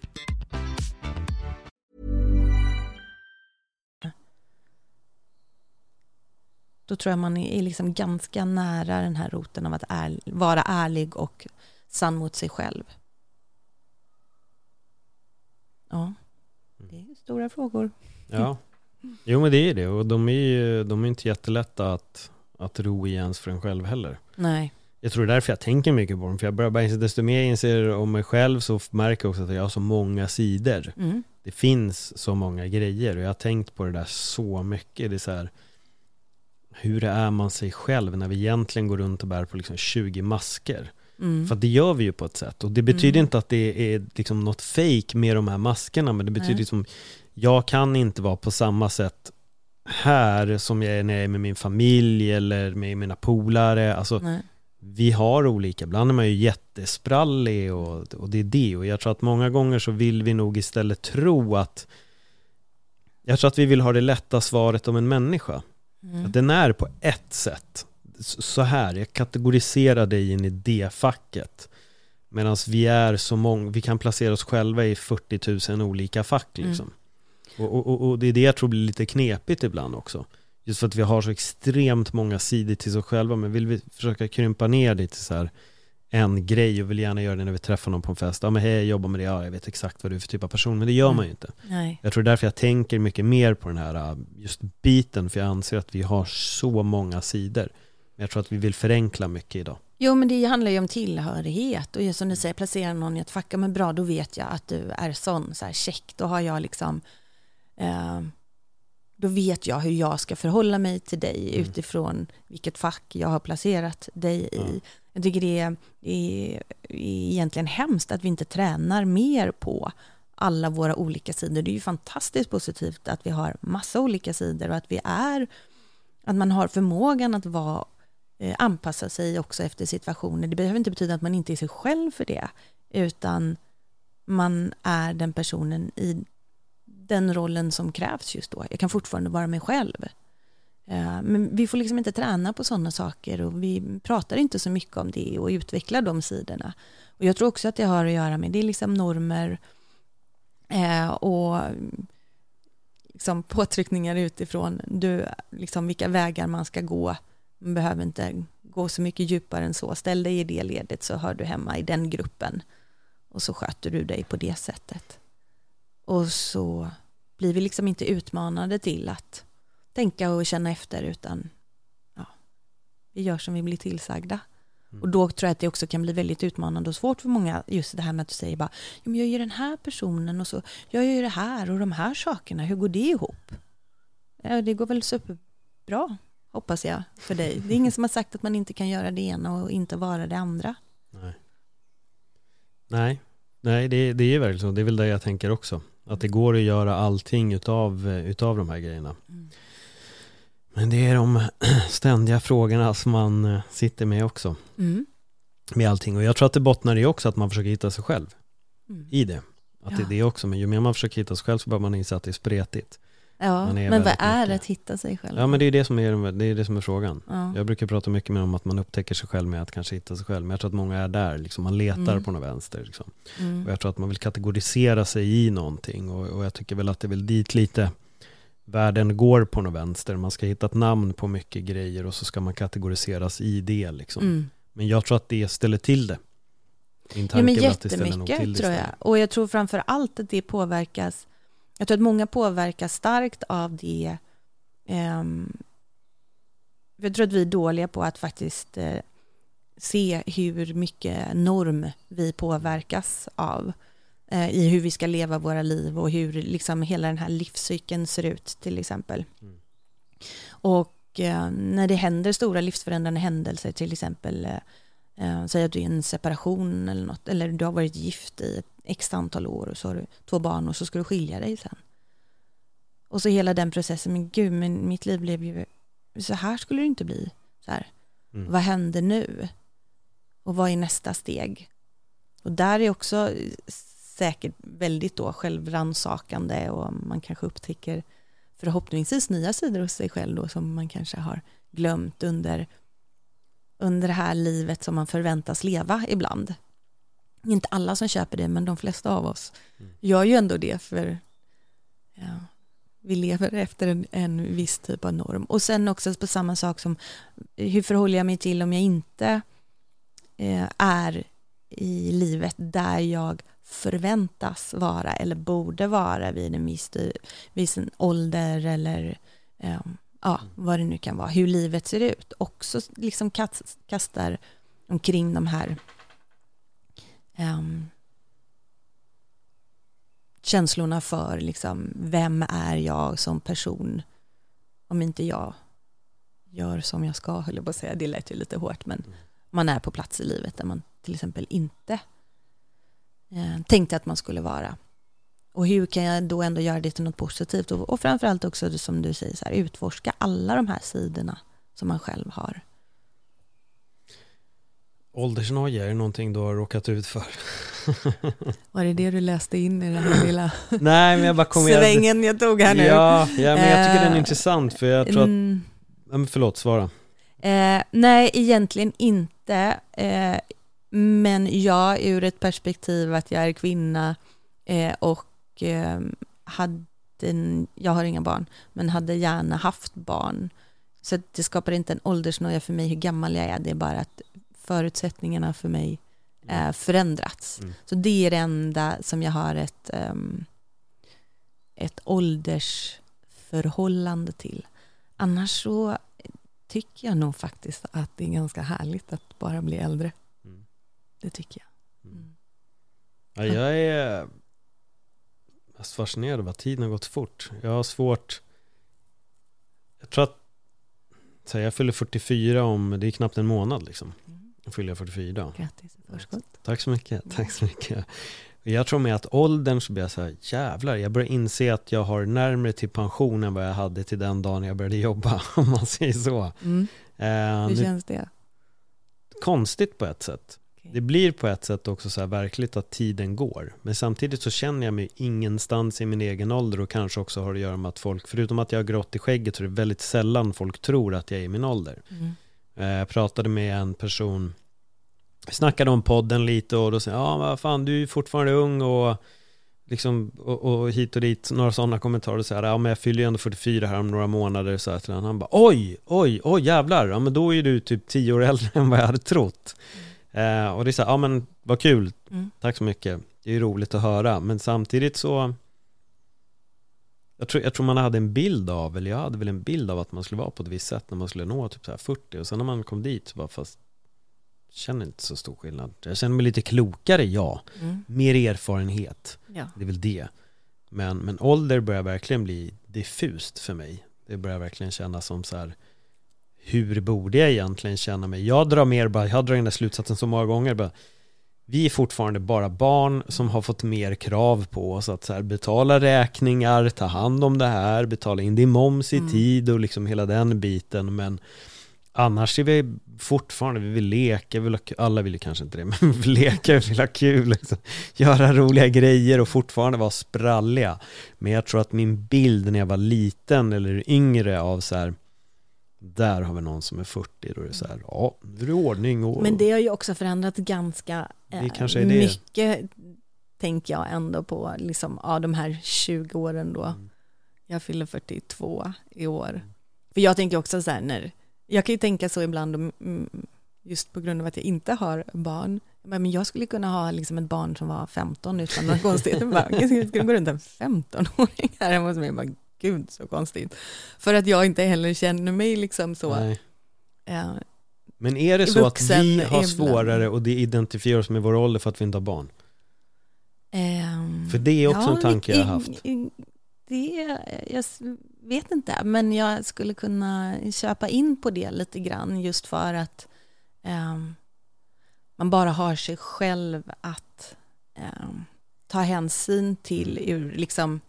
då tror jag man är liksom ganska nära den här roten av att är, vara ärlig och sann mot sig själv. Ja, det är stora frågor. Ja, jo men det är det och de är ju de är inte jättelätta att, att ro i ens för en själv heller. Nej, Jag tror det är därför jag tänker mycket på dem, för jag börjar bara inse, desto mer jag inser om mig själv så märker jag också att jag har så många sidor. mm. det finns så många grejer och jag har tänkt på det där så mycket. Det är så här, hur är man sig själv när vi egentligen går runt och bär på liksom 20 masker? Mm. För det gör vi ju på ett sätt och det betyder Mm. inte att det är liksom något fake med de här maskerna men det betyder Nej. liksom jag kan inte vara på samma sätt här som jag är när jag är med min familj eller med mina polare. Alltså Nej. vi har olika, ibland är man ju jättesprallig och, och det är det och jag tror att många gånger så vill vi nog istället tro att jag tror att vi vill ha det lätta svaret om en människa. Mm. Den är på ett sätt. Så här, jag kategoriserar dig in i det facket. Medan vi är så många, vi kan placera oss själva i 40 000 olika fack Mm. liksom. Och, och, och- och det är det jag tror blir lite knepigt ibland också. Just för att vi har så extremt många sidor till oss själva, men vill vi försöka krympa ner det till så här en grej och vill gärna göra det när vi träffar någon på en fest. Ja men hej, jag jobbar med det, ja jag vet exakt vad du är för typ av person, men det gör Mm. man ju inte. Nej. Jag tror därför jag tänker mycket mer på den här äh, just biten, för jag anser att vi har så många sidor. Men jag tror att vi vill förenkla mycket idag. Jo, men det handlar ju om tillhörighet och just som du säger, placera någon i ett fack, men bra, då vet jag att du är sån, så här check, då har jag liksom, eh, då vet jag hur jag ska förhålla mig till dig Mm. utifrån vilket fack jag har placerat dig i. Ja. Jag tycker det är, är, är egentligen hemskt att vi inte tränar mer på alla våra olika sidor. Det är ju fantastiskt positivt att vi har massa olika sidor och att vi är, att man har förmågan att vara eh, anpassa sig också efter situationer. Det behöver inte betyda att man inte är sig själv för det, utan man är den personen i den rollen som krävs just då. Jag kan fortfarande vara mig själv. Eh, men vi får liksom inte träna på sådana saker och vi pratar inte så mycket om det och utvecklar de sidorna. Och jag tror också att det har att göra med, det är liksom normer eh, och liksom påtryckningar utifrån, du, liksom vilka vägar man ska gå. Man behöver inte gå så mycket djupare än så. Ställ dig i det ledet så hör du hemma i den gruppen. Och så sköter du dig på det sättet. Och så blir vi liksom inte utmanade till att tänka och känna efter utan ja, vi gör som vi blir tillsagda. Mm. Och då tror jag att det också kan bli väldigt utmanande och svårt för många, just det här med att du säger bara, jag är ju den här personen och så, jag gör det här och de här sakerna, hur går det ihop? Ja, det går väl superbra, hoppas jag, för dig. Det är ingen som har sagt att man inte kan göra det ena och inte vara det andra. Nej, Nej, Nej det, det är verkligen så. Det är väl det jag tänker också. Att det går att göra allting utav, utav de här grejerna. Mm. Men det är de ständiga frågorna som man eh, sitter med också. Mm. Med allting. Och jag tror att det bottnar i också att man försöker hitta sig själv Mm. i det. Att det är Ja. det också. Men ju mer man försöker hitta sig själv så börjar man inse att det är spretigt. Ja, men vad är mycket- att hitta sig själv? Ja men det är det som är, det är, det som är frågan. Ja. Jag brukar prata mycket mer om att man upptäcker sig själv med att kanske hitta sig själv. Men jag tror att många är där, liksom. man letar Mm. på något vänster. Liksom. Mm. Och jag tror att man vill kategorisera sig i någonting. Och, och jag tycker väl att det är väl dit lite världen går på något vänster. Man ska hitta ett namn på mycket grejer och så ska man kategoriseras i det. Liksom. Mm. Men jag tror att det ställer till det. Min Ja, tanke men ställer nog jättemycket till det tror jag. Och jag tror framför allt att det påverkas, jag tror att många påverkas starkt av det. ehm, jag tror att vi är dåliga på att faktiskt eh, se hur mycket norm vi påverkas av i hur vi ska leva våra liv och hur liksom hela den här livscykeln ser ut till exempel. Mm. Och eh, när det händer stora livsförändrande händelser, till exempel eh, Eh, säg att du är i en separation eller något, eller du har varit gift i ett x antal år och så har du två barn och så ska du skilja dig sen. Och så hela den processen, men gud, men mitt liv blev ju, så här skulle det inte bli. Så här. Mm. Vad händer nu? Och vad är nästa steg? Och där är också säkert väldigt då självransakande och man kanske upptäcker förhoppningsvis nya sidor hos sig själv då som man kanske har glömt under under det här livet som man förväntas leva ibland. Inte alla som köper det, men de flesta av oss Mm. gör ju ändå det för ja, vi lever efter en, en viss typ av norm. Och sen också på samma sak som hur förhåller jag mig till om jag inte eh, är i livet där jag förväntas vara eller borde vara vid en viss, viss ålder eller um, ja, vad det nu kan vara, hur livet ser ut, också liksom kast, kastar omkring de här um, känslorna för liksom, vem är jag som person om inte jag gör som jag ska, höll jag på att säga. Det lät ju lite hårt, men man är på plats i livet där man till exempel inte eh, tänkte att man skulle vara. Och hur kan jag då ändå göra det till något positivt? Och, och framförallt också som du säger, så här, utforska alla de här sidorna som man själv har. Åldersnoja, är det någonting du har råkat ut för? Var det det du läste in i den här lilla Nej, men jag bara kommer... svängen jag tog här nu? Ja, ja men jag tycker den är Eh, intressant för jag tror att... Mm. Förlåt, svara. Eh, nej, egentligen inte. Eh, men jag ur ett perspektiv att jag är kvinna eh, och eh, hade, en, jag har inga barn, men hade gärna haft barn. Så det skapar inte en åldersnoja för mig hur gammal jag är, det är bara att förutsättningarna för mig eh, förändrats. Mm. Så det är det enda som jag har ett, ehm, ett åldersförhållande till. Annars så tycker jag nog faktiskt att det är ganska härligt att bara bli äldre. Mm. Det tycker jag. Mm. Ja, jag är mest fascinerad över att tiden har gått fort. Jag har svårt... Jag tror att... Så här, jag fyller 44 om... Det är knappt en månad liksom. Jag fyller 44. Grattis i förskott. Tack så mycket. Tack så mycket. Jag tror med att åldern så blir jag så här, jävlar, jag börjar inse att jag har närmare till pension än vad jag hade till den dagen jag började jobba, om man säger så. Mm. Eh, Hur är känns det? konstigt på ett sätt. Det blir på ett sätt också så här verkligt att tiden går. Men samtidigt så känner jag mig ingenstans i min egen ålder och kanske också har att göra med att folk, förutom att jag har grått i skägget så är det väldigt sällan folk tror att jag är i min ålder. Mm. Eh, Jag pratade med en person, vi snackade om podden lite och då sa ja vad fan du är fortfarande ung och liksom och, och hit och dit, några sådana kommentarer så här, ja men jag fyller ju ändå 44 här om några månader så här till honom. Han bara, oj, oj, oj jävlar, ja men då är du typ 10 år äldre än vad jag hade trott. Eh, och det är så här, ja men vad kul, Mm. tack så mycket, det är roligt att höra, men samtidigt så jag tror, jag tror man hade en bild av, eller jag hade väl en bild av att man skulle vara på ett visst sätt när man skulle nå typ så här 40 och sen när man kom dit så bara fast jag känner inte så stor skillnad. Jag känner mig lite klokare, ja. Mm. Mer erfarenhet, Ja. det är väl det. Men, men ålder börjar verkligen bli diffust för mig. Det börjar verkligen kännas som så här hur borde jag egentligen känna mig? Jag drar mer bara, jag drar den där slutsatsen så många gånger bara, vi är fortfarande bara barn som har fått mer krav på oss att så här, betala räkningar, ta hand om det här, betala in din moms i Mm. tid och liksom hela den biten. Men annars är vi fortfarande, vi vill leka, vi vill ha, alla vill ju kanske inte det, men vi vill leka, vi vill ha kul, liksom. göra roliga grejer och fortfarande vara spralliga. Men jag tror att min bild när jag var liten eller yngre av så här, där har vi någon som är 40, då är det så här, ja, nu är det ordning och... Men det har ju också förändrat ganska eh, mycket, tänker jag ändå på, liksom, ja, de här 20 åren då. Mm. Jag fyller 42 i år. För jag tänker också så här, när, jag kan ju tänka så ibland, mm, just på grund av att jag inte har barn, men jag skulle kunna ha liksom ett barn som var 15 utan några konstigheter. Jag skulle gå runt en 15-åring här hemma hos mig, gud så konstigt. För att jag inte heller känner mig liksom så. Eh, Men är det så att vi har svårare att identifiera oss med vår ålder för att vi inte har barn? Ehm, För det är också en tanke jag har haft. Det, jag vet inte, men jag skulle kunna köpa in på det lite grann just för att ehm, man bara har sig själv att ehm, ta hänsyn till Mm. ur liksom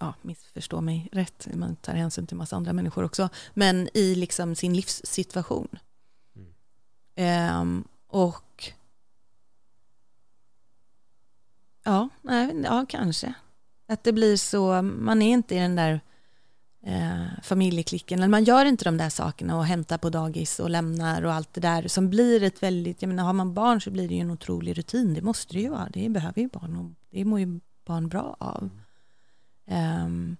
ja, missförstå mig rätt, man tar hänsyn till massa andra människor också, men i liksom sin livssituation. Mm. Ehm, och Ja, nej, ja, kanske. Att det blir så, man är inte i den där eh, familjeklicken, eller man gör inte de där sakerna och hämtar på dagis och lämnar och allt det där som blir ett väldigt, jag menar har man barn så blir det ju en otrolig rutin, det måste det ju vara, det behöver ju barn och det mår ju barn bra av. Ehm,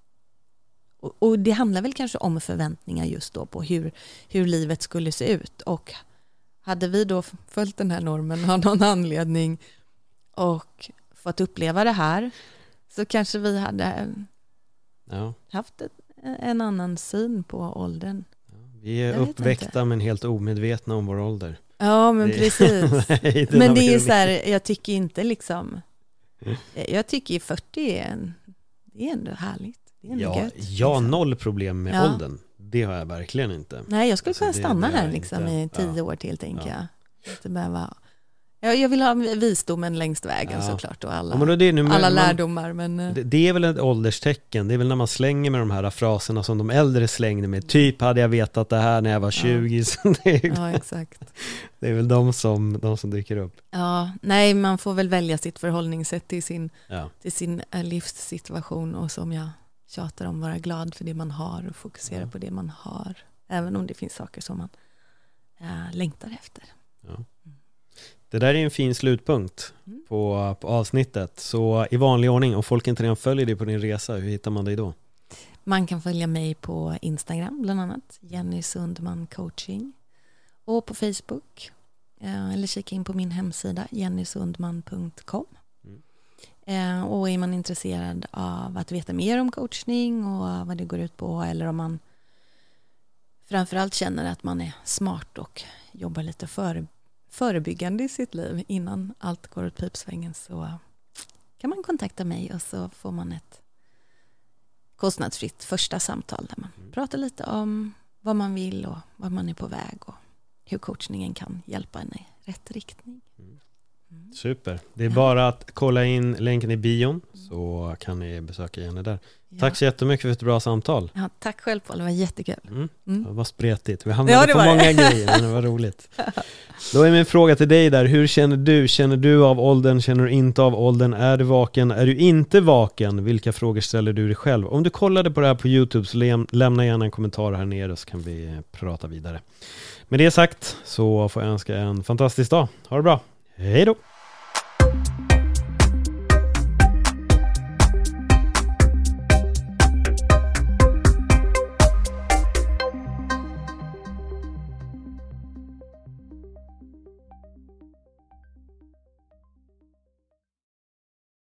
och, och det handlar väl kanske om förväntningar just då på hur, hur livet skulle se ut och hade vi då följt den här normen av någon anledning och fått uppleva det här så kanske vi hade Ja. haft ett, en annan syn på åldern. Vi är uppväckta inte. men helt omedvetna om vår ålder. Ja, men Det- precis. Nej, men det är så här, jag tycker inte liksom, Jag tycker ju 40 är, en, det är ändå härligt. Det är ändå Ja, gött, jag har liksom. noll problem med Ja. åldern. Det har jag verkligen inte. Nej, jag skulle Alltså, kunna stanna här liksom inte. i tio Ja. år till, tänker Ja. jag. Inte behöva... jag. Jag vill ha visdomen längst vägen Ja. såklart och alla, Ja, det alla man, lärdomar. Men, eh, det, det är väl ett ålderstecken. Det är väl när man slänger med de här fraserna som de äldre slängde med. Typ hade jag vetat det här när jag var 20. Så det, är, ja, exakt. det är väl de som, de som dyker upp. Ja, nej, man får väl välja sitt förhållningssätt till sin, Ja. till sin eh, livssituation och som jag tjatar om, vara glad för det man har och fokusera Ja. på det man har. Även om det finns saker som man eh, längtar efter. Det där är en fin slutpunkt Mm. på, på avsnittet. Så i vanlig ordning, om folk inte redan följer dig på din resa, hur hittar man dig då? Man kan följa mig på Instagram bland annat, Jenny Sundman coaching. Och på Facebook, eh, eller kika in på min hemsida, jennysundman.com. Mm. Eh, Och är man intresserad av att veta mer om coachning och vad det går ut på, eller om man framförallt känner att man är smart och jobbar lite före, förebyggande i sitt liv innan allt går åt pipsvängen, så kan man kontakta mig och så får man ett kostnadsfritt första samtal där man Mm. pratar lite om vad man vill och vad man är på väg och hur coachningen kan hjälpa en i rätt riktning. Super. Det är bara att kolla in länken i bion så kan ni besöka Jenny där. Ja. Tack så jättemycket för ett bra samtal. Ja, tack själv Paul, det var jättekul. Mm. Mm. Det var spretigt. Vi hamnade Ja, på många grejer, men det var roligt. Då är min fråga till dig där, hur känner du? Känner du av åldern? Känner du inte av åldern? Är du vaken? Är du inte vaken? Vilka frågor ställer du dig själv? Om du kollade på det här på YouTube så läm- lämna gärna en kommentar här nere så kan vi prata vidare. Med det sagt så får jag önska en fantastisk dag. Ha det bra. Hej då!